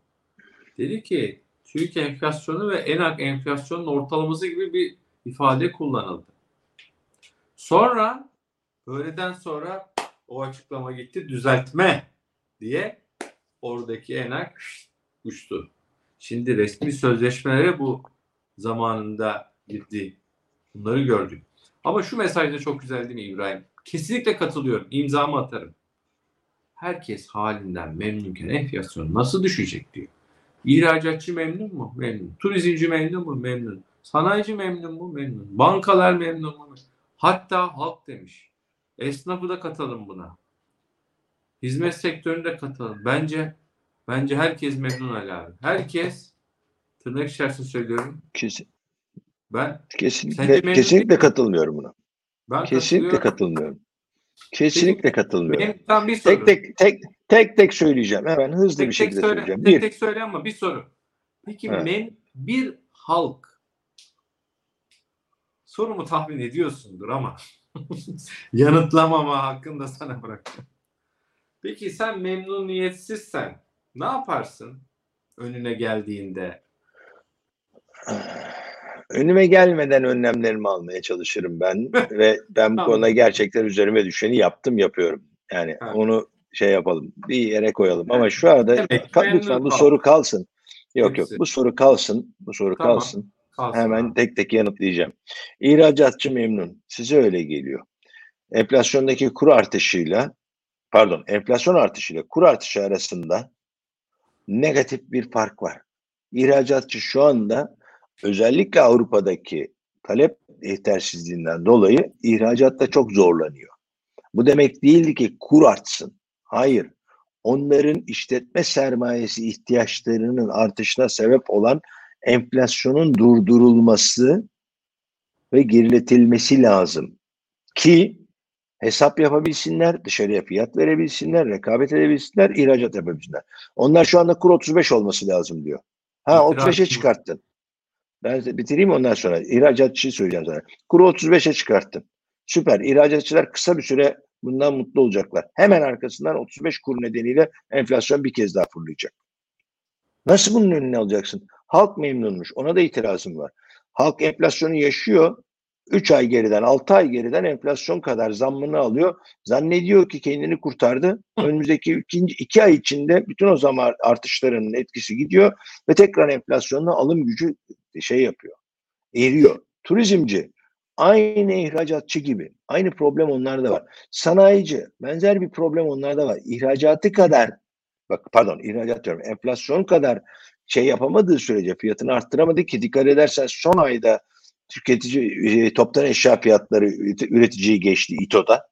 dedi ki TÜİK enflasyonu ve ENAK enflasyonun ortalaması gibi bir ifade kullanıldı. Sonra öğleden sonra o açıklama gitti düzeltme diye oradaki ENAK uçtu. Şimdi resmi sözleşmelere bu zamanında girdi. Bunları gördük. Ama şu mesaj da çok güzel değil mi İbrahim? Kesinlikle katılıyorum. İmzamı atarım. Herkes halinden memnunken enflasyon nasıl düşecek diyor. İhracatçı memnun mu? Memnun. Turizmci memnun mu? Memnun. Sanayici memnun mu? Memnun. Bankalar memnun mu? Hatta halk demiş. Esnafı da katalım buna. Hizmet sektörünü de katalım. Bence bence herkes memnun Ali abi. Herkes tırnak içerisinde söylüyorum. Kesin, Ben kesinlikle kesinlikle katılmıyorum buna. ben Kesinlikle katılmıyorum. Kesinlikle katılmıyorum. Benim tam bir soru. Tek tek tek tek tek söyleyeceğim. Hemen hızlı tek, bir şekilde söyle, söyleyeceğim. tek Bir, tek söyle ama bir soru. Peki Evet. men, bir halk sorumu tahmin ediyorsundur ama yanıtlamama hakkını da sana bırakıyorum. Peki sen memnuniyetsizsen ne yaparsın önüne geldiğinde? önüme gelmeden önlemlerimi almaya çalışırım ben ve ben bu konuda gerçekten üzerime düşeni yaptım yapıyorum. Yani Ha. onu şey yapalım bir yere koyalım ama şu arada Demek ki ka- memnun lütfen bu kal. soru kalsın. Yok yok bu soru kalsın. Bu soru Tamam. kalsın. Kalsın Hemen abi. tek tek yanıtlayacağım. İhracatçı memnun. Size öyle geliyor. Enflasyondaki kur artışıyla pardon enflasyon artışıyla kur artışı arasında negatif bir fark var. İhracatçı şu anda özellikle Avrupa'daki talep yetersizliğinden dolayı ihracatta çok zorlanıyor. Bu demek değildi ki kur artsın. Hayır. Onların işletme sermayesi ihtiyaçlarının artışına sebep olan enflasyonun durdurulması ve geriletilmesi lazım. Ki hesap yapabilsinler, dışarıya fiyat verebilsinler, rekabet edebilsinler, ihracat yapabilsinler. Onlar şu anda kur 35 olması lazım diyor. Ha İtiraz 35'e mı? çıkarttın. Ben bitireyim ondan sonra. İhracatçıyı söyleyeceğim sana. Kuru 35'e çıkarttın. Süper. İhracatçılar kısa bir süre bundan mutlu olacaklar. Hemen arkasından 35 kur nedeniyle enflasyon bir kez daha fırlayacak. Nasıl bunun önüne alacaksın? Halk memnunmuş. Ona da itirazım var. Halk enflasyonu yaşıyor. 3 ay geriden, 6 ay geriden enflasyon kadar zammını alıyor. Zannediyor ki kendini kurtardı. Önümüzdeki ikinci, iki ay içinde bütün o zam artışlarının etkisi gidiyor ve tekrar enflasyonla alım gücü şey yapıyor. Eriyor. Turizmci aynı ihracatçı gibi. Aynı problem onlarda var. Sanayici benzer bir problem onlarda var. İhracatı kadar bak pardon ihracat diyorum enflasyon kadar şey yapamadığı sürece fiyatını arttıramadı ki dikkat edersen son ayda tüketici e, toptan eşya fiyatları üreticiyi geçti İTO'da.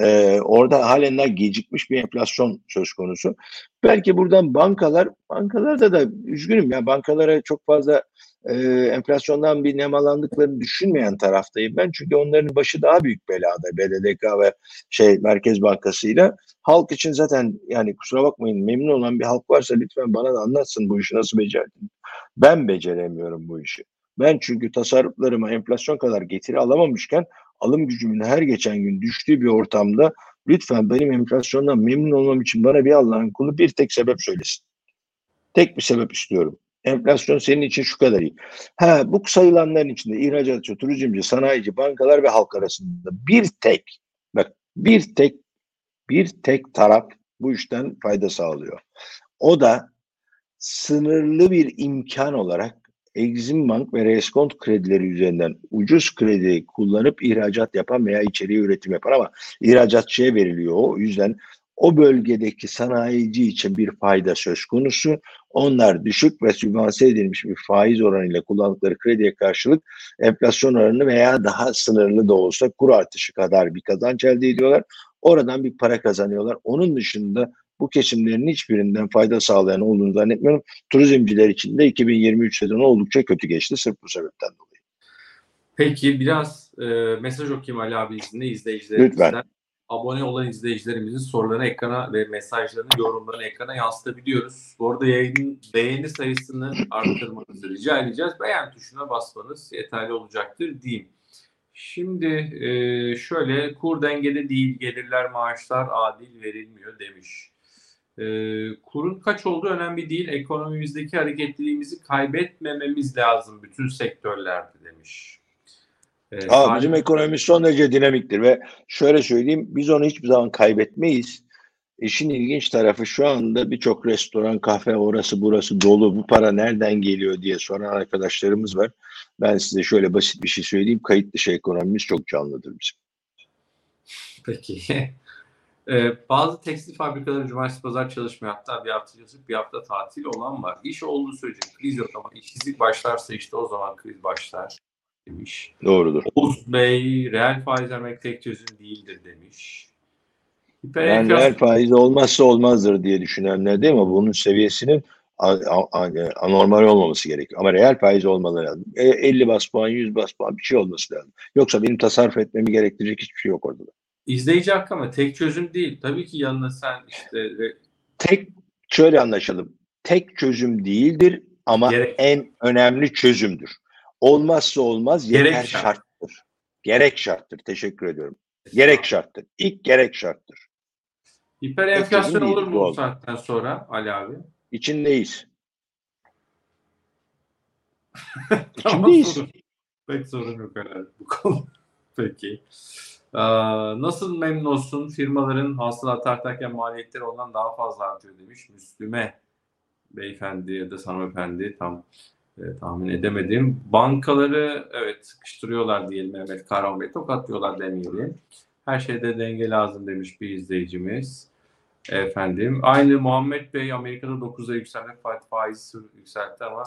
Ee, orada halen daha gecikmiş bir enflasyon söz konusu. Belki buradan bankalar, bankalarda da üzgünüm ya bankalara çok fazla e, enflasyondan bir nemalandıklarını düşünmeyen taraftayım ben. Çünkü onların başı daha büyük belada BDDK ve şey Merkez Bankası'yla. Halk için zaten yani kusura bakmayın memnun olan bir halk varsa lütfen bana da anlatsın bu işi nasıl becerdin. Ben beceremiyorum bu işi. Ben çünkü tasarruflarıma enflasyon kadar getiri alamamışken alım gücümün her geçen gün düştüğü bir ortamda lütfen benim enflasyondan memnun olmam için bana bir Allah'ın kulu bir tek sebep söylesin. Tek bir sebep istiyorum. Enflasyon senin için şu kadar iyi. Ha bu sayılanların içinde ihracatçı, turizmci, sanayici, bankalar ve halk arasında bir tek bak bir tek bir tek taraf bu işten fayda sağlıyor. O da sınırlı bir imkan olarak Exim Bank ve Reskont kredileri üzerinden ucuz kredi kullanıp ihracat yapan veya içeriye üretim yapan ama ihracatçıya veriliyor o. yüzden o bölgedeki sanayici için bir fayda söz konusu. Onlar düşük ve sübvanse edilmiş bir faiz oranıyla kullandıkları krediye karşılık enflasyon oranını veya daha sınırlı da olsa kur artışı kadar bir kazanç elde ediyorlar. Oradan bir para kazanıyorlar. Onun dışında bu kesimlerin hiçbirinden fayda sağlayan olduğunu zannetmiyorum. Turizmciler için de 2023 sezonu oldukça kötü geçti sırf bu sebepten dolayı. Peki biraz e, mesaj okuyayım Ali abi izinle izleyicilerimizden. Lütfen. Abone olan izleyicilerimizin sorularını ekrana ve mesajlarını, yorumlarını ekrana yansıtabiliyoruz. Bu arada yayının beğeni sayısını arttırmanızı rica edeceğiz. Beğen tuşuna basmanız yeterli olacaktır diyeyim. Şimdi e, şöyle kur dengede değil gelirler maaşlar adil verilmiyor demiş. E, kurun kaç olduğu önemli değil. Ekonomimizdeki hareketliliğimizi kaybetmememiz lazım bütün sektörlerde demiş. E, Aa, sadece- bizim ekonomimiz son derece dinamiktir ve şöyle söyleyeyim biz onu hiçbir zaman kaybetmeyiz. İşin ilginç tarafı şu anda birçok restoran, kafe orası burası dolu. Bu para nereden geliyor diye soran arkadaşlarımız var. Ben size şöyle basit bir şey söyleyeyim. Kayıt dışı ekonomimiz çok canlıdır bizim. Peki. Ee, bazı tekstil fabrikaları cumartesi pazar çalışmıyor. Hatta bir hafta çalışıp bir hafta tatil olan var. İş olduğu sürece kriz yok ama işsizlik başlarsa işte o zaman kriz başlar demiş. Doğrudur. Oğuz Bey, reel faiz vermek tek çözüm değildir demiş. Ben Hiperenflasyon reel faiz olmazsa olmazdır diye düşünenler değil mi? Bunun seviyesinin anormal olmaması gerekiyor. Ama reel faiz olmalı lazım. E, 50 bas puan, 100 bas puan bir şey olması lazım. Yoksa benim tasarruf etmemi gerektirecek hiçbir şey yok orada. İzleyici hakkı ama tek çözüm değil. Tabii ki yanına sen işte Tek şöyle anlaşalım. Tek çözüm değildir ama Gerek- en önemli çözümdür. Olmazsa olmaz yeter Gerek şart. şarttır. Gerek şarttır. Teşekkür ediyorum. Gerek şarttır. İlk gerek şarttır. hiperenflasyon Tek çözüm olur mu bu saatten sonra Ali abi? İçindeyiz. İçindeyiz. Pek sorun yok herhalde bu konu. Peki. Ee, nasıl memnun olsun firmaların hasılat artarken maliyetleri ondan daha fazla artıyor demiş Müslüme beyefendi ya da hanımefendi tam e, tahmin edemedim. Bankaları evet sıkıştırıyorlar diyelim Mehmet Kahraman Bey tokatlıyorlar demeyelim. Her şeyde denge lazım demiş bir izleyicimiz. Efendim aynı Muhammed Bey Amerika'da 9'a yükselmek faiz yükseltti ama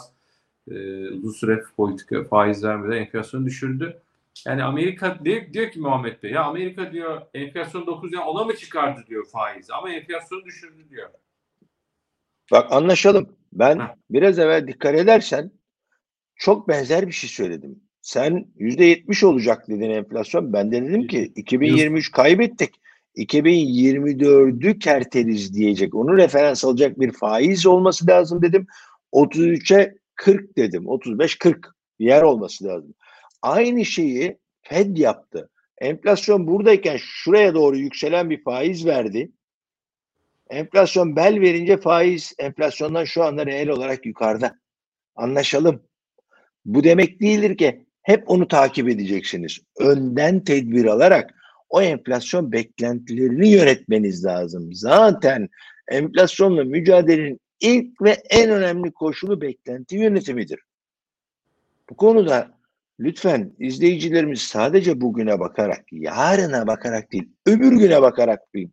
e, uzun süre politika faiz vermeden enflasyonu düşürdü. Yani Amerika diyor, diyor ki Muhammed Bey ya Amerika diyor enflasyon 9 ya ona mı çıkardı diyor faizi ama enflasyonu düşürdü diyor. Bak anlaşalım. Ben Heh. biraz evvel dikkat edersen çok benzer bir şey söyledim. Sen %70 olacak dedin enflasyon. Ben de dedim ki 2023 kaybettik. 2024'ü kerteriz diyecek. Onu referans alacak bir faiz olması lazım dedim. 33'e 40 dedim. 35-40 bir yer olması lazım. Aynı şeyi Fed yaptı. Enflasyon buradayken şuraya doğru yükselen bir faiz verdi. Enflasyon bel verince faiz enflasyondan şu anda reel olarak yukarıda. Anlaşalım. Bu demek değildir ki hep onu takip edeceksiniz. Önden tedbir alarak o enflasyon beklentilerini yönetmeniz lazım. Zaten enflasyonla mücadelenin ilk ve en önemli koşulu beklenti yönetimidir. Bu konuda lütfen izleyicilerimiz sadece bugüne bakarak, yarına bakarak değil, öbür güne bakarak bir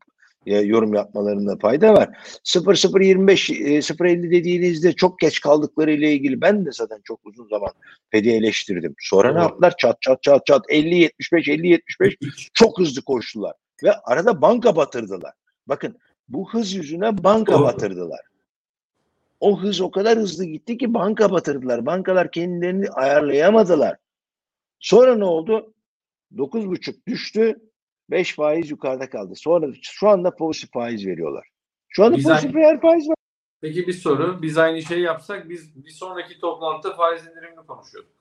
e, yorum yapmalarında fayda var. 0025 e, 050 dediğinizde çok geç kaldıkları ile ilgili ben de zaten çok uzun zaman Fed'i eleştirdim. Sonra ne Doğru. yaptılar? Çat çat çat çat 50 75 50 75 çok hızlı koştular ve arada banka batırdılar. Bakın bu hız yüzüne banka Doğru. batırdılar. O hız o kadar hızlı gitti ki banka batırdılar. Bankalar kendilerini ayarlayamadılar. Sonra ne oldu? 9,5 düştü. 5 faiz yukarıda kaldı. Sonra şu anda pozitif faiz veriyorlar. Şu anda Biz pozitif aynı- faiz var. Peki bir soru. Biz aynı şeyi yapsak biz bir sonraki toplantıda faiz indirimini konuşuyorduk.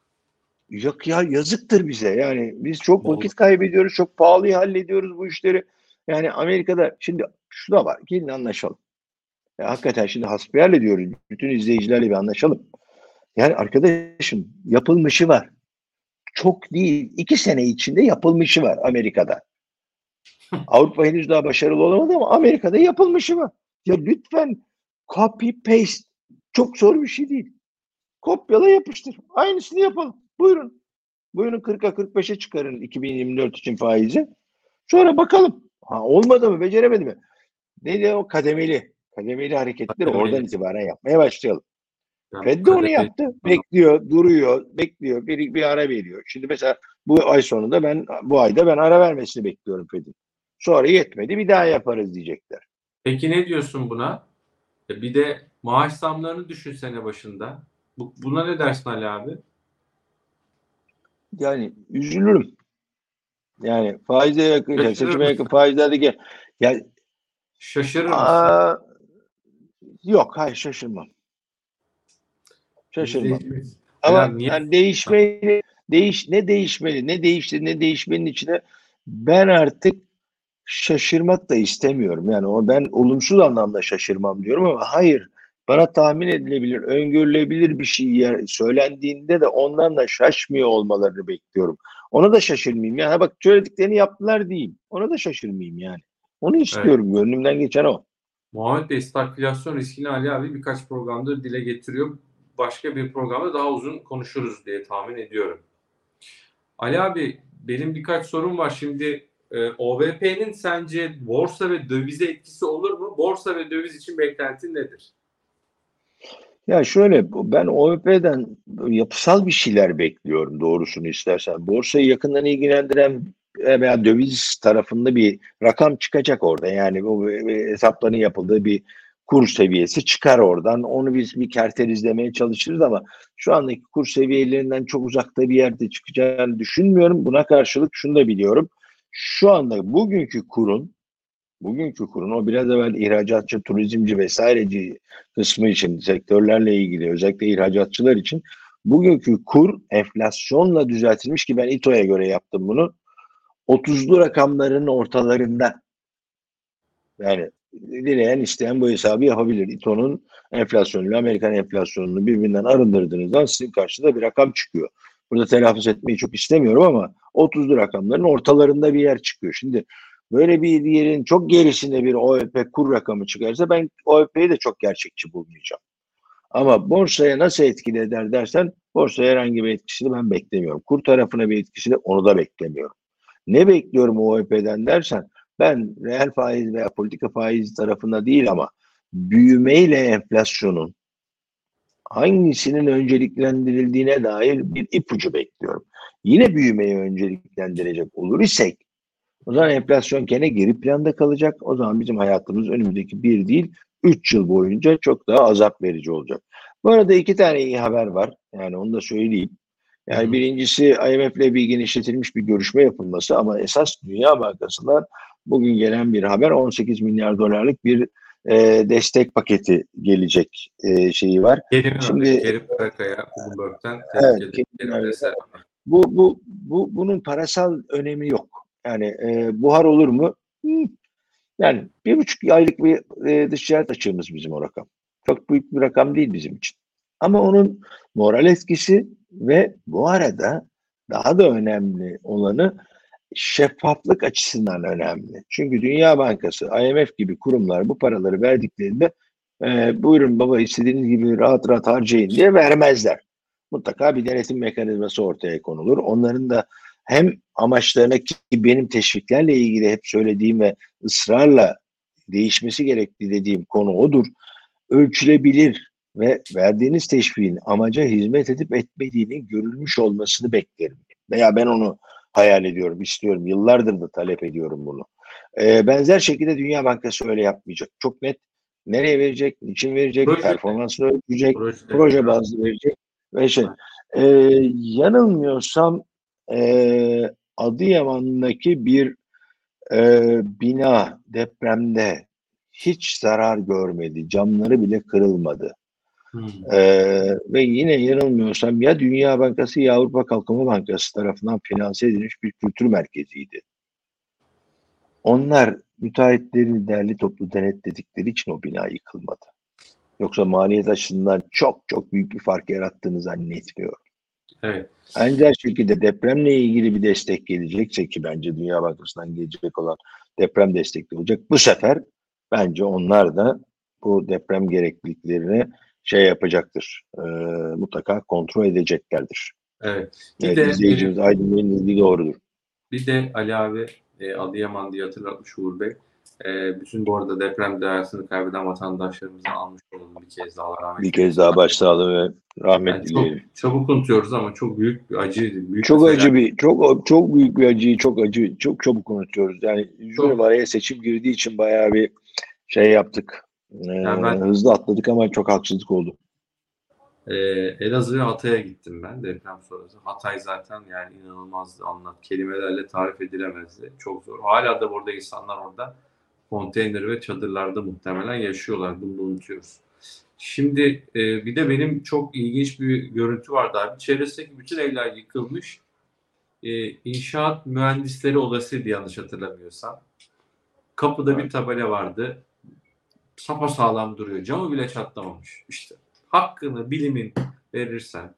Yok ya yazıktır bize. Yani biz çok Doğru. vakit kaybediyoruz. Çok pahalı hallediyoruz bu işleri. Yani Amerika'da şimdi şu da var. Gelin anlaşalım. Ya hakikaten şimdi hasbihal ediyoruz. Bütün izleyicilerle bir anlaşalım. Yani arkadaşım yapılmışı var. Çok değil. iki sene içinde yapılmışı var Amerika'da. Avrupa henüz daha başarılı olamadı ama Amerika'da yapılmışı var. Ya lütfen copy paste çok zor bir şey değil. Kopyala yapıştır. Aynısını yapalım. Buyurun. Buyurun 40'a 45'e çıkarın 2024 için faizi. Sonra bakalım. Ha, olmadı mı? Beceremedi mi? Neydi o kademeli? Kademeli hareketleri Kademeli. oradan itibaren yapmaya başlayalım. Yani Fed de onu yaptı. Bekliyor, duruyor, bekliyor. Bir, bir ara veriyor. Şimdi mesela bu ay sonunda ben bu ayda ben ara vermesini bekliyorum Fed'in. Sonra yetmedi bir daha yaparız diyecekler. Peki ne diyorsun buna? E bir de maaş zamlarını düşün sene başında. Bu, buna ne dersin Ali abi? Yani üzülürüm. Yani faize yakın, Şaşırır seçime yakın faizlerdeki ya Şaşırır mısın? aa, yok hayır şaşırmam. Şaşırmam. Ama niye? yani değişmeli, değiş ne değişmeli, ne değişti, ne değişmenin içine ben artık şaşırmak da istemiyorum. Yani o ben olumsuz anlamda şaşırmam diyorum ama hayır. Bana tahmin edilebilir, öngörülebilir bir şey yer, söylendiğinde de ondan da şaşmıyor olmalarını bekliyorum. Ona da şaşırmayayım. Yani bak söylediklerini yaptılar diyeyim. Ona da şaşırmayayım yani. Onu istiyorum. Gönlümden geçen o. Muhammed Bey stagflasyon riskini Ali abi birkaç programda dile getiriyor. Başka bir programda daha uzun konuşuruz diye tahmin ediyorum. Ali abi benim birkaç sorum var. Şimdi e, OVP'nin sence borsa ve dövize etkisi olur mu? Borsa ve döviz için beklentin nedir? Ya şöyle ben OVP'den yapısal bir şeyler bekliyorum doğrusunu istersen. Borsayı yakından ilgilendiren veya döviz tarafında bir rakam çıkacak orada. Yani bu hesapların yapıldığı bir kur seviyesi çıkar oradan. Onu biz bir kertel izlemeye çalışırız ama şu andaki kur seviyelerinden çok uzakta bir yerde çıkacağını düşünmüyorum. Buna karşılık şunu da biliyorum. Şu anda bugünkü kurun bugünkü kurun o biraz evvel ihracatçı, turizmci vesaireci kısmı için sektörlerle ilgili özellikle ihracatçılar için bugünkü kur enflasyonla düzeltilmiş ki ben İTO'ya göre yaptım bunu. 30'lu rakamların ortalarında. Yani dileyen isteyen bu hesabı yapabilir. İTO'nun enflasyonuyla Amerikan enflasyonunu birbirinden arındırdığınızdan sizin karşınıza bir rakam çıkıyor. Burada telaffuz etmeyi çok istemiyorum ama 30'lu rakamların ortalarında bir yer çıkıyor. Şimdi böyle bir yerin çok gerisinde bir OEP kur rakamı çıkarsa ben OEP'yi de çok gerçekçi bulmayacağım. Ama borsaya nasıl etkili eder dersen borsaya herhangi bir etkisini ben beklemiyorum. Kur tarafına bir etkisini onu da beklemiyorum. Ne bekliyorum OEP'den dersen ben reel faiz veya politika faiz tarafında değil ama büyümeyle enflasyonun hangisinin önceliklendirildiğine dair bir ipucu bekliyorum. Yine büyümeyi önceliklendirecek olur isek o zaman enflasyon gene geri planda kalacak. O zaman bizim hayatımız önümüzdeki bir değil, üç yıl boyunca çok daha azap verici olacak. Bu arada iki tane iyi haber var. Yani onu da söyleyeyim. Yani birincisi IMF ile bir genişletilmiş bir görüşme yapılması ama esas Dünya Bankası'ndan bugün gelen bir haber 18 milyar dolarlık bir e, destek paketi gelecek e, şeyi var. Kerim, Şimdi- Kerim Karakaya Bloomberg'den Evet, Kerim. Bu, bu, bu bunun parasal önemi yok. Yani e, buhar olur mu? Hmm. Yani bir buçuk aylık bir e, dış ticaret açığımız bizim o rakam. Çok büyük bir rakam değil bizim için. Ama onun moral etkisi ve bu arada daha da önemli olanı şeffaflık açısından önemli. Çünkü Dünya Bankası, IMF gibi kurumlar bu paraları verdiklerinde e, buyurun baba istediğiniz gibi rahat rahat harcayın diye vermezler. Mutlaka bir denetim mekanizması ortaya konulur. Onların da hem amaçlarına ki benim teşviklerle ilgili hep söylediğim ve ısrarla değişmesi gerektiği dediğim konu odur. Ölçülebilir ve verdiğiniz teşviğin amaca hizmet edip etmediğinin görülmüş olmasını beklerim. Veya ben onu hayal ediyorum, istiyorum. Yıllardır da talep ediyorum bunu. Ee, benzer şekilde Dünya Bankası öyle yapmayacak. Çok net nereye verecek, niçin verecek, Proje. performansını ölçecek, Proje, proje bazlı verecek ve şey. Ee, yanılmıyorsam e, Adıyaman'daki bir e, bina depremde hiç zarar görmedi. Camları bile kırılmadı. Hmm. Ee, ve yine yanılmıyorsam ya Dünya Bankası ya Avrupa Kalkınma Bankası tarafından finanse edilmiş bir kültür merkeziydi. Onlar müteahhitlerin derli toplu denetledikleri için o bina yıkılmadı. Yoksa maliyet açısından çok çok büyük bir fark yarattığını zannetmiyorum. Evet. Benzer şekilde depremle ilgili bir destek gelecekse ki bence Dünya Bankası'ndan gelecek olan deprem destekli olacak. Bu sefer bence onlar da bu deprem gerekliliklerini şey yapacaktır. E, mutlaka kontrol edeceklerdir. Evet. Bir Evet, de izleyicimiz Aydın Bey'in dediği doğrudur. Bir de Ali abi e, Adıyaman diye hatırlatmış Uğur Bey. E, bütün bu arada deprem değersini kaybeden vatandaşlarımıza almış olalım bir kez daha rahmet. Bir kez daha başsağlığı ve rahmet Yani dileyelim. çok çabuk unutuyoruz ama çok büyük bir acıydı. Büyük Çok acı bir, çok çok büyük bir acıyı çok acı, çok çabuk unutuyoruz. Yani üzülüyorum araya seçim girdiği için bayağı bir şey yaptık. Ee, Yani ben- Hızlı atladık ama çok haksızlık oldu. Ee, Elazığ ve Hatay'a gittim ben deprem sonrası. Hatay zaten yani inanılmazdı anlat. Kelimelerle tarif edilemezdi. Çok zor. Hala da burada insanlar orada konteyner ve çadırlarda muhtemelen yaşıyorlar. Bunu da unutuyoruz. Şimdi e, bir de benim çok ilginç bir görüntü vardı abi. Çevresindeki bütün evler yıkılmış. E, inşaat mühendisleri odasıydı yanlış hatırlamıyorsam. Kapıda bir tabela vardı. Sapasağlam duruyor. Camı bile çatlamamış. İşte hakkını bilimin verirsen,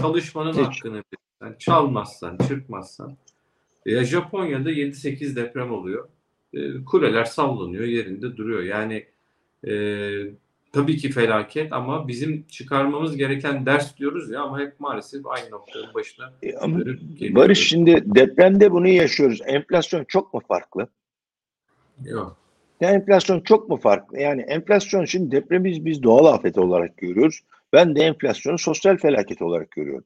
çalışmanın Hiç. hakkını verirsen, çalmazsan, çırpmazsan. Ya Japonya'da 7-8 deprem oluyor. E, kuleler sallanıyor, yerinde duruyor. Yani e, tabii ki felaket ama bizim çıkarmamız gereken ders diyoruz ya ama hep maalesef aynı noktanın başına E, ama. Barış şimdi depremde bunu yaşıyoruz. Enflasyon çok mu farklı? Yok. Ya enflasyon çok mu farklı? Yani enflasyon şimdi depremi biz, doğal afet olarak görüyoruz. Ben de enflasyonu sosyal felaket olarak görüyorum.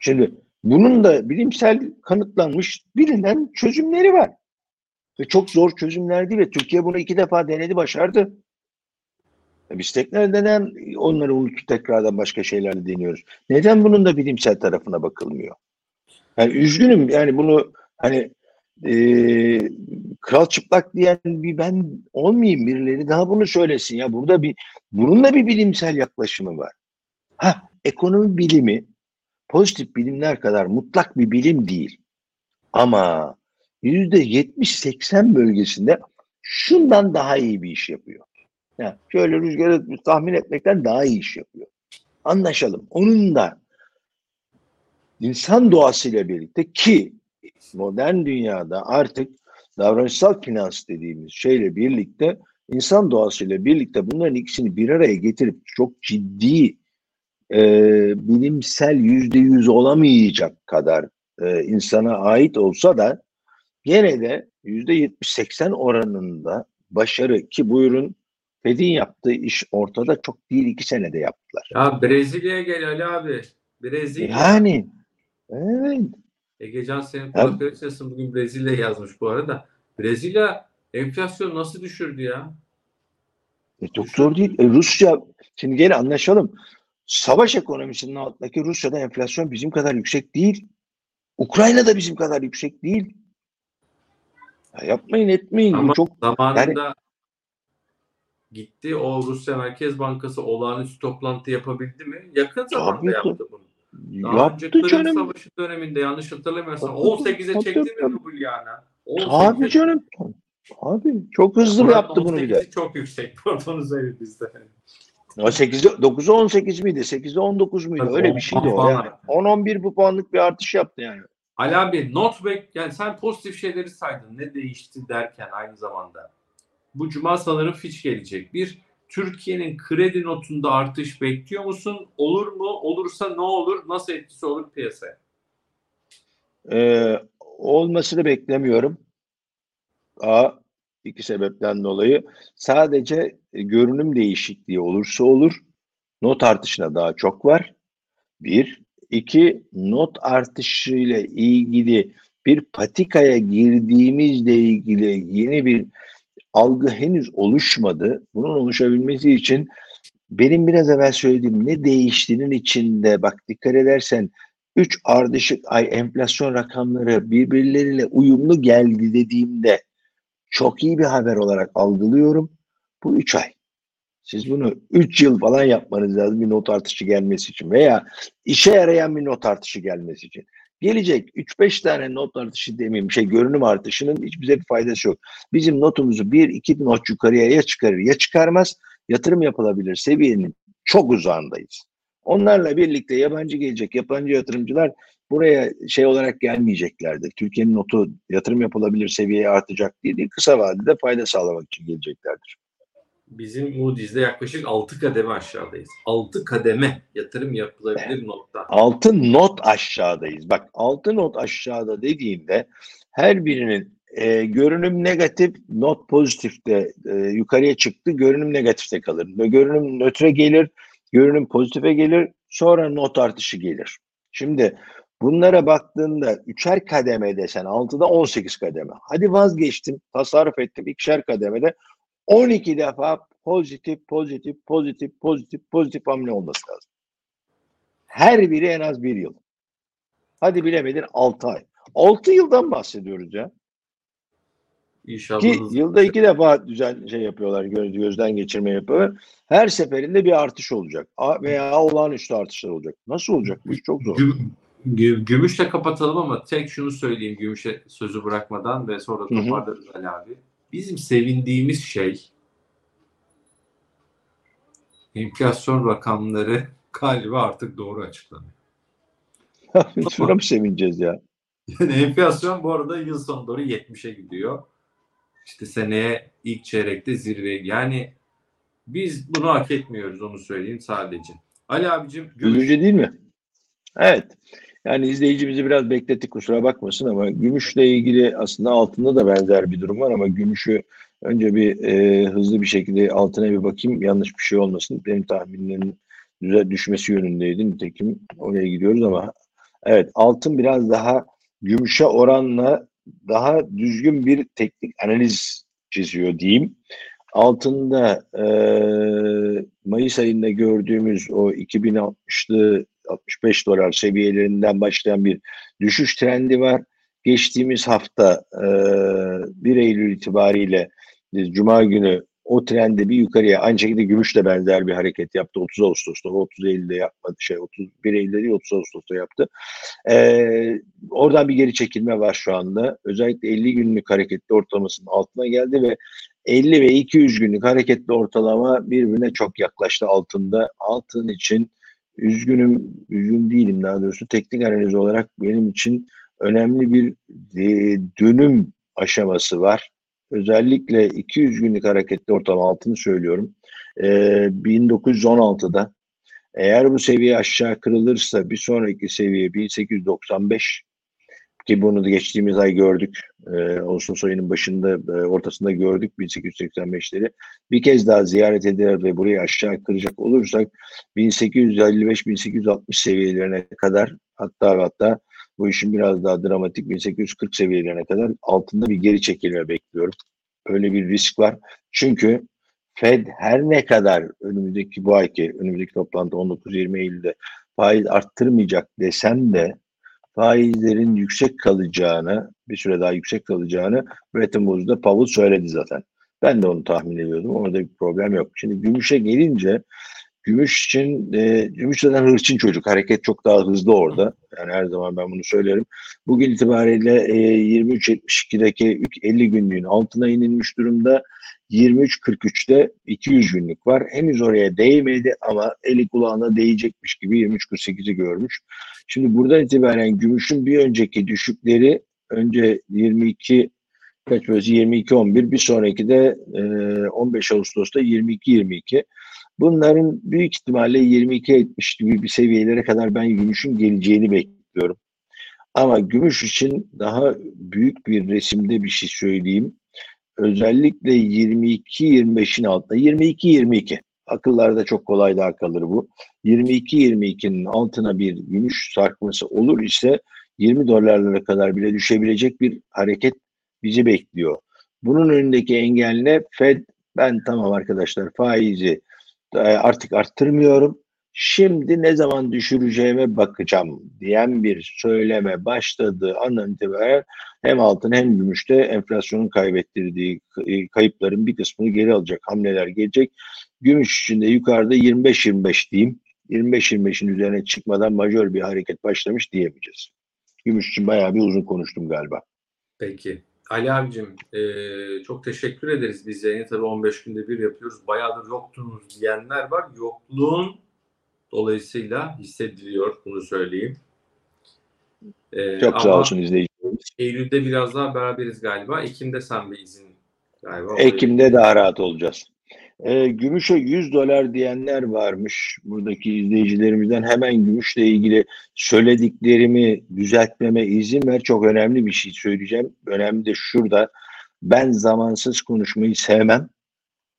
Şimdi bunun da bilimsel kanıtlanmış bilinen çözümleri var. Ve çok zor çözümler değil ve Türkiye bunu iki defa denedi başardı. E Biz tekrar neden onları unutup tekrardan başka şeylerle deniyoruz? Neden bunun da bilimsel tarafına bakılmıyor? Yani üzgünüm yani bunu hani e, kral çıplak diyen bir ben olmayayım birileri daha bunu söylesin ya burada bir bunun da bir bilimsel yaklaşımı var. Ha ekonomi bilimi pozitif bilimler kadar mutlak bir bilim değil. Ama yüzde 70-80 bölgesinde şundan daha iyi bir iş yapıyor. Yani şöyle rüzgarı tahmin etmekten daha iyi iş yapıyor. Anlaşalım. Onun da insan doğasıyla birlikte ki modern dünyada artık davranışsal finans dediğimiz şeyle birlikte insan doğasıyla birlikte bunların ikisini bir araya getirip çok ciddi e, bilimsel yüzde yüz olamayacak kadar e, insana ait olsa da gene de yüzde yetmiş seksen oranında başarı ki buyurun Fed'in yaptığı iş ortada çok değil iki senede yaptılar. Ya Brezilya'ya gel Ali abi. Brezilya. Yani evet. Egecan senin arasındasın bugün Brezilya yazmış bu arada. Brezilya enflasyon nasıl düşürdü ya? E, çok zor değil. E, Rusya, şimdi gene anlaşalım. Savaş ekonomisinin altındaki Rusya'da enflasyon bizim kadar yüksek değil. Ukrayna'da bizim kadar yüksek değil. Ya yapmayın etmeyin. Bu Ama çok zamanında gitti o Rusya Merkez Bankası olağanüstü toplantı yapabildi mi? Yakın zamanda yaptı bunu. Daha önce yaptı Kırım canım. Savaşı döneminde yanlış hatırlamıyorsam Tabii, 18'e tabii, çekti mi? 18'e Tabii canım. Abi çok hızlı Buranın yaptı bunu bir de. 18'i çok yüksek. Pardon söyleyeyim bizde. O 8'de 9'a 18 miydi? 8'de 19 muydu? Tabii, Öyle bir şeydi o yani. arttı. 10-11 bu puanlık bir artış yaptı yani. Ali abi not back yani sen pozitif şeyleri saydın. Ne değişti derken aynı zamanda. Bu cuma sanırım Fitch gelecek. Bir Türkiye'nin kredi notunda artış bekliyor musun? Olur mu? Olursa ne olur? Nasıl etkisi olur piyasaya? Ee, olmasını beklemiyorum. A, iki sebepten dolayı. Sadece e, görünüm değişikliği olursa olur. Not artışına daha çok var. Bir. iki not artışıyla ilgili bir patikaya girdiğimizle ilgili yeni bir algı henüz oluşmadı. Bunun oluşabilmesi için benim biraz evvel söylediğim ne değiştiğinin içinde bak dikkat edersen 3 ardışık ay enflasyon rakamları birbirleriyle uyumlu geldi dediğimde çok iyi bir haber olarak algılıyorum. Bu 3 ay. Siz bunu 3 yıl falan yapmanız lazım bir not artışı gelmesi için veya işe yarayan bir not artışı gelmesi için. Gelecek 3-5 tane not artışı demeyeyim şey görünüm artışının hiç bize bir faydası yok. Bizim notumuzu 1-2 not yukarıya ya çıkarır ya çıkarmaz. Yatırım yapılabilir seviyenin çok uzağındayız. Onlarla birlikte yabancı gelecek yabancı yatırımcılar buraya şey olarak gelmeyeceklerdir. Türkiye'nin notu yatırım yapılabilir seviyeye artacak diye değil, kısa vadede fayda sağlamak için geleceklerdir. Bizim Moody's'de yaklaşık 6 kademe aşağıdayız. 6 kademe yatırım yapılabilir nokta. Altı not aşağıdayız. Bak altı not aşağıda dediğimde her birinin e, görünüm negatif, not pozitifte e, yukarıya çıktı, görünüm negatifte kalır. Görünüm nötre gelir, görünüm pozitife gelir, sonra not artışı gelir. Şimdi bunlara baktığında üçer kademe desen 6'da 18 kademe. Hadi vazgeçtim, tasarruf ettim ikişer kademede 12 defa pozitif, pozitif, pozitif, pozitif, pozitif hamle olması lazım. Her biri en az bir yıl. Hadi bilemedin 6 ay. 6 yıldan bahsediyoruz ya. İnşallah Ki yılda iki defa düzen şey yapıyorlar, göz, gözden geçirme yapıyorlar. Her seferinde bir artış olacak. Veya olağanüstü artışlar olacak. Nasıl olacak? Bu iş çok zor. Güm- gü- gümüşle kapatalım ama tek şunu söyleyeyim gümüşe sözü bırakmadan ve sonra toparlarız Ali abi. Bizim sevindiğimiz şey enflasyon rakamları galiba artık doğru açıklanıyor. Şuna mı sevineceğiz ya? Yani enflasyon bu arada yıl sonu doğru 70'e gidiyor. İşte seneye ilk çeyrekte zirve. Yani biz bunu hak etmiyoruz onu söyleyeyim sadece. Ali abicim gümüş Üzücü değil mi? Evet. Yani izleyicimizi biraz beklettik kusura bakmasın ama gümüşle ilgili aslında altında da benzer bir durum var ama gümüşü önce bir e, hızlı bir şekilde altına bir bakayım yanlış bir şey olmasın. Benim tahminlerim düze düşmesi yönündeydi. Nitekim oraya gidiyoruz ama evet altın biraz daha gümüşe oranla daha düzgün bir teknik analiz çiziyor diyeyim. Altında e, Mayıs ayında gördüğümüz o 2060'lı 65 dolar seviyelerinden başlayan bir düşüş trendi var. Geçtiğimiz hafta e, 1 Eylül itibariyle e, Cuma günü o trendi bir yukarıya aynı şekilde gümüş de benzer bir hareket yaptı. 30 Ağustos'ta, 30 Eylül'de yapmadı. Şey 31 Eylül'de değil 30 Ağustos'ta yaptı. Ee, oradan bir geri çekilme var şu anda. Özellikle 50 günlük hareketli ortalamasının altına geldi ve 50 ve 200 günlük hareketli ortalama birbirine çok yaklaştı altında. Altın için üzgünüm, üzgün değilim daha doğrusu teknik analiz olarak benim için önemli bir e, dönüm aşaması var. Özellikle 200 günlük hareketli ortalama altını söylüyorum. Ee, 1916'da eğer bu seviye aşağı kırılırsa bir sonraki seviye 1895 ki bunu da geçtiğimiz ay gördük. Ee, Ağustos ayının başında, e, ortasında gördük 1885'leri. Bir kez daha ziyaret eder ve burayı aşağı kıracak olursak 1855-1860 seviyelerine kadar hatta hatta bu işin biraz daha dramatik 1840 seviyelerine kadar altında bir geri çekilme bekliyorum. Öyle bir risk var. Çünkü Fed her ne kadar önümüzdeki bu ayki, önümüzdeki toplantı 19-20 Eylül'de faiz arttırmayacak desem de faizlerin yüksek kalacağını, bir süre daha yüksek kalacağını Bretton Woods'da Powell söyledi zaten. Ben de onu tahmin ediyordum. Orada bir problem yok. Şimdi gümüşe gelince gümüş için, e, gümüş zaten hırçın çocuk. Hareket çok daha hızlı orada. Yani her zaman ben bunu söylerim. Bugün itibariyle e, 23.72'deki 50 günlüğün altına inilmiş durumda. 23.43'te 200 günlük var. Henüz oraya değmedi ama eli kulağına değecekmiş gibi 23.48'i görmüş. Şimdi buradan itibaren gümüşün bir önceki düşükleri önce 22 kaç böylesi 22-11 bir sonraki de e, 15 Ağustos'ta 22-22. Bunların büyük ihtimalle 22-70 gibi bir seviyelere kadar ben gümüşün geleceğini bekliyorum. Ama gümüş için daha büyük bir resimde bir şey söyleyeyim. Özellikle 22-25'in altında 22-22 akıllarda çok kolay daha kalır bu. 22-22'nin altına bir gümüş sarkması olur ise 20 dolarlara kadar bile düşebilecek bir hareket bizi bekliyor. Bunun önündeki engel ne? Fed ben tamam arkadaşlar faizi artık arttırmıyorum. Şimdi ne zaman düşüreceğime bakacağım diyen bir söyleme başladığı andan itibaren hem altın hem gümüşte enflasyonun kaybettirdiği e, kayıpların bir kısmını geri alacak hamleler gelecek. Gümüş için de yukarıda 25-25 diyeyim. 25-25'in üzerine çıkmadan majör bir hareket başlamış diyemeyeceğiz. Gümüş için bayağı bir uzun konuştum galiba. Peki. Ali abicim e, çok teşekkür ederiz. Biz yayını tabii 15 günde bir yapıyoruz. Bayağıdır yoktunuz diyenler var. Yokluğun dolayısıyla hissediliyor. Bunu söyleyeyim. E, Çok sağ olsun izleyicilerimiz. Eylül'de biraz daha beraberiz galiba. Ekim'de sen bir izin galiba. Ekim'de daha rahat olacağız. E, gümüşe 100 dolar diyenler varmış. Buradaki izleyicilerimizden hemen gümüşle ilgili söylediklerimi düzeltmeme izin ver. Çok önemli bir şey söyleyeceğim. Önemli de şurada. Ben zamansız konuşmayı sevmem.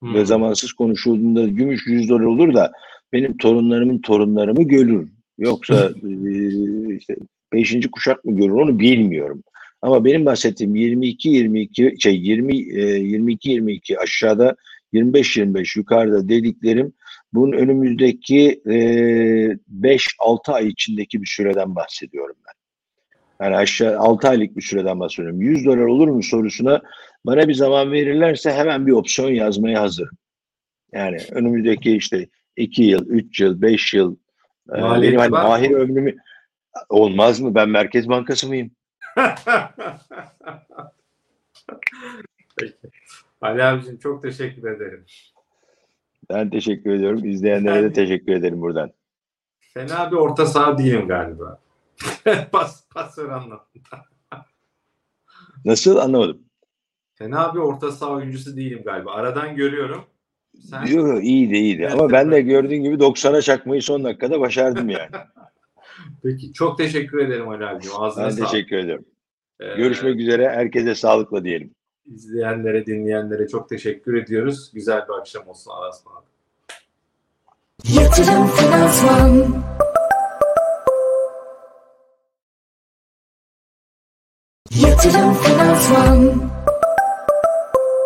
Hmm. Ve zamansız konuşulduğunda gümüş 100 dolar olur da benim torunlarımın torunlarımı görür. Yoksa e, işte beşinci kuşak mı görür onu bilmiyorum. Ama benim bahsettiğim 22 22 şey 20 22 22 aşağıda 25 25 yukarıda dediklerim bunun önümüzdeki 5-6 ay içindeki bir süreden bahsediyorum ben. Yani aşağı 6 aylık bir süreden bahsediyorum. 100 dolar olur mu sorusuna bana bir zaman verirlerse hemen bir opsiyon yazmaya hazırım. Yani önümüzdeki işte 2 yıl, 3 yıl, 5 yıl e, Maliyeti benim hani ahir ömrümü olmaz mı? Ben Merkez Bankası mıyım? Peki. Ali abicim çok teşekkür ederim. Ben teşekkür ediyorum. İzleyenlere de teşekkür ederim buradan. Fena bir orta saha değilim galiba. pas, pasör anlattın. Nasıl anlamadım. Fena bir orta saha oyuncusu değilim galiba. Aradan görüyorum. Sen Yok yok iyiydi iyiydi. Evet, Ama ben de gördüğün gibi 90'a çakmayı son dakikada başardım yani. peki çok teşekkür ederim Ali abicim. Ağzına ben sağlık. teşekkür ediyorum. Ee, Görüşmek üzere. Herkese sağlıkla diyelim. İzleyenlere, dinleyenlere çok teşekkür ediyoruz. Güzel bir akşam olsun. Ismarladık. Yatırım Finansman Yatırım Finansman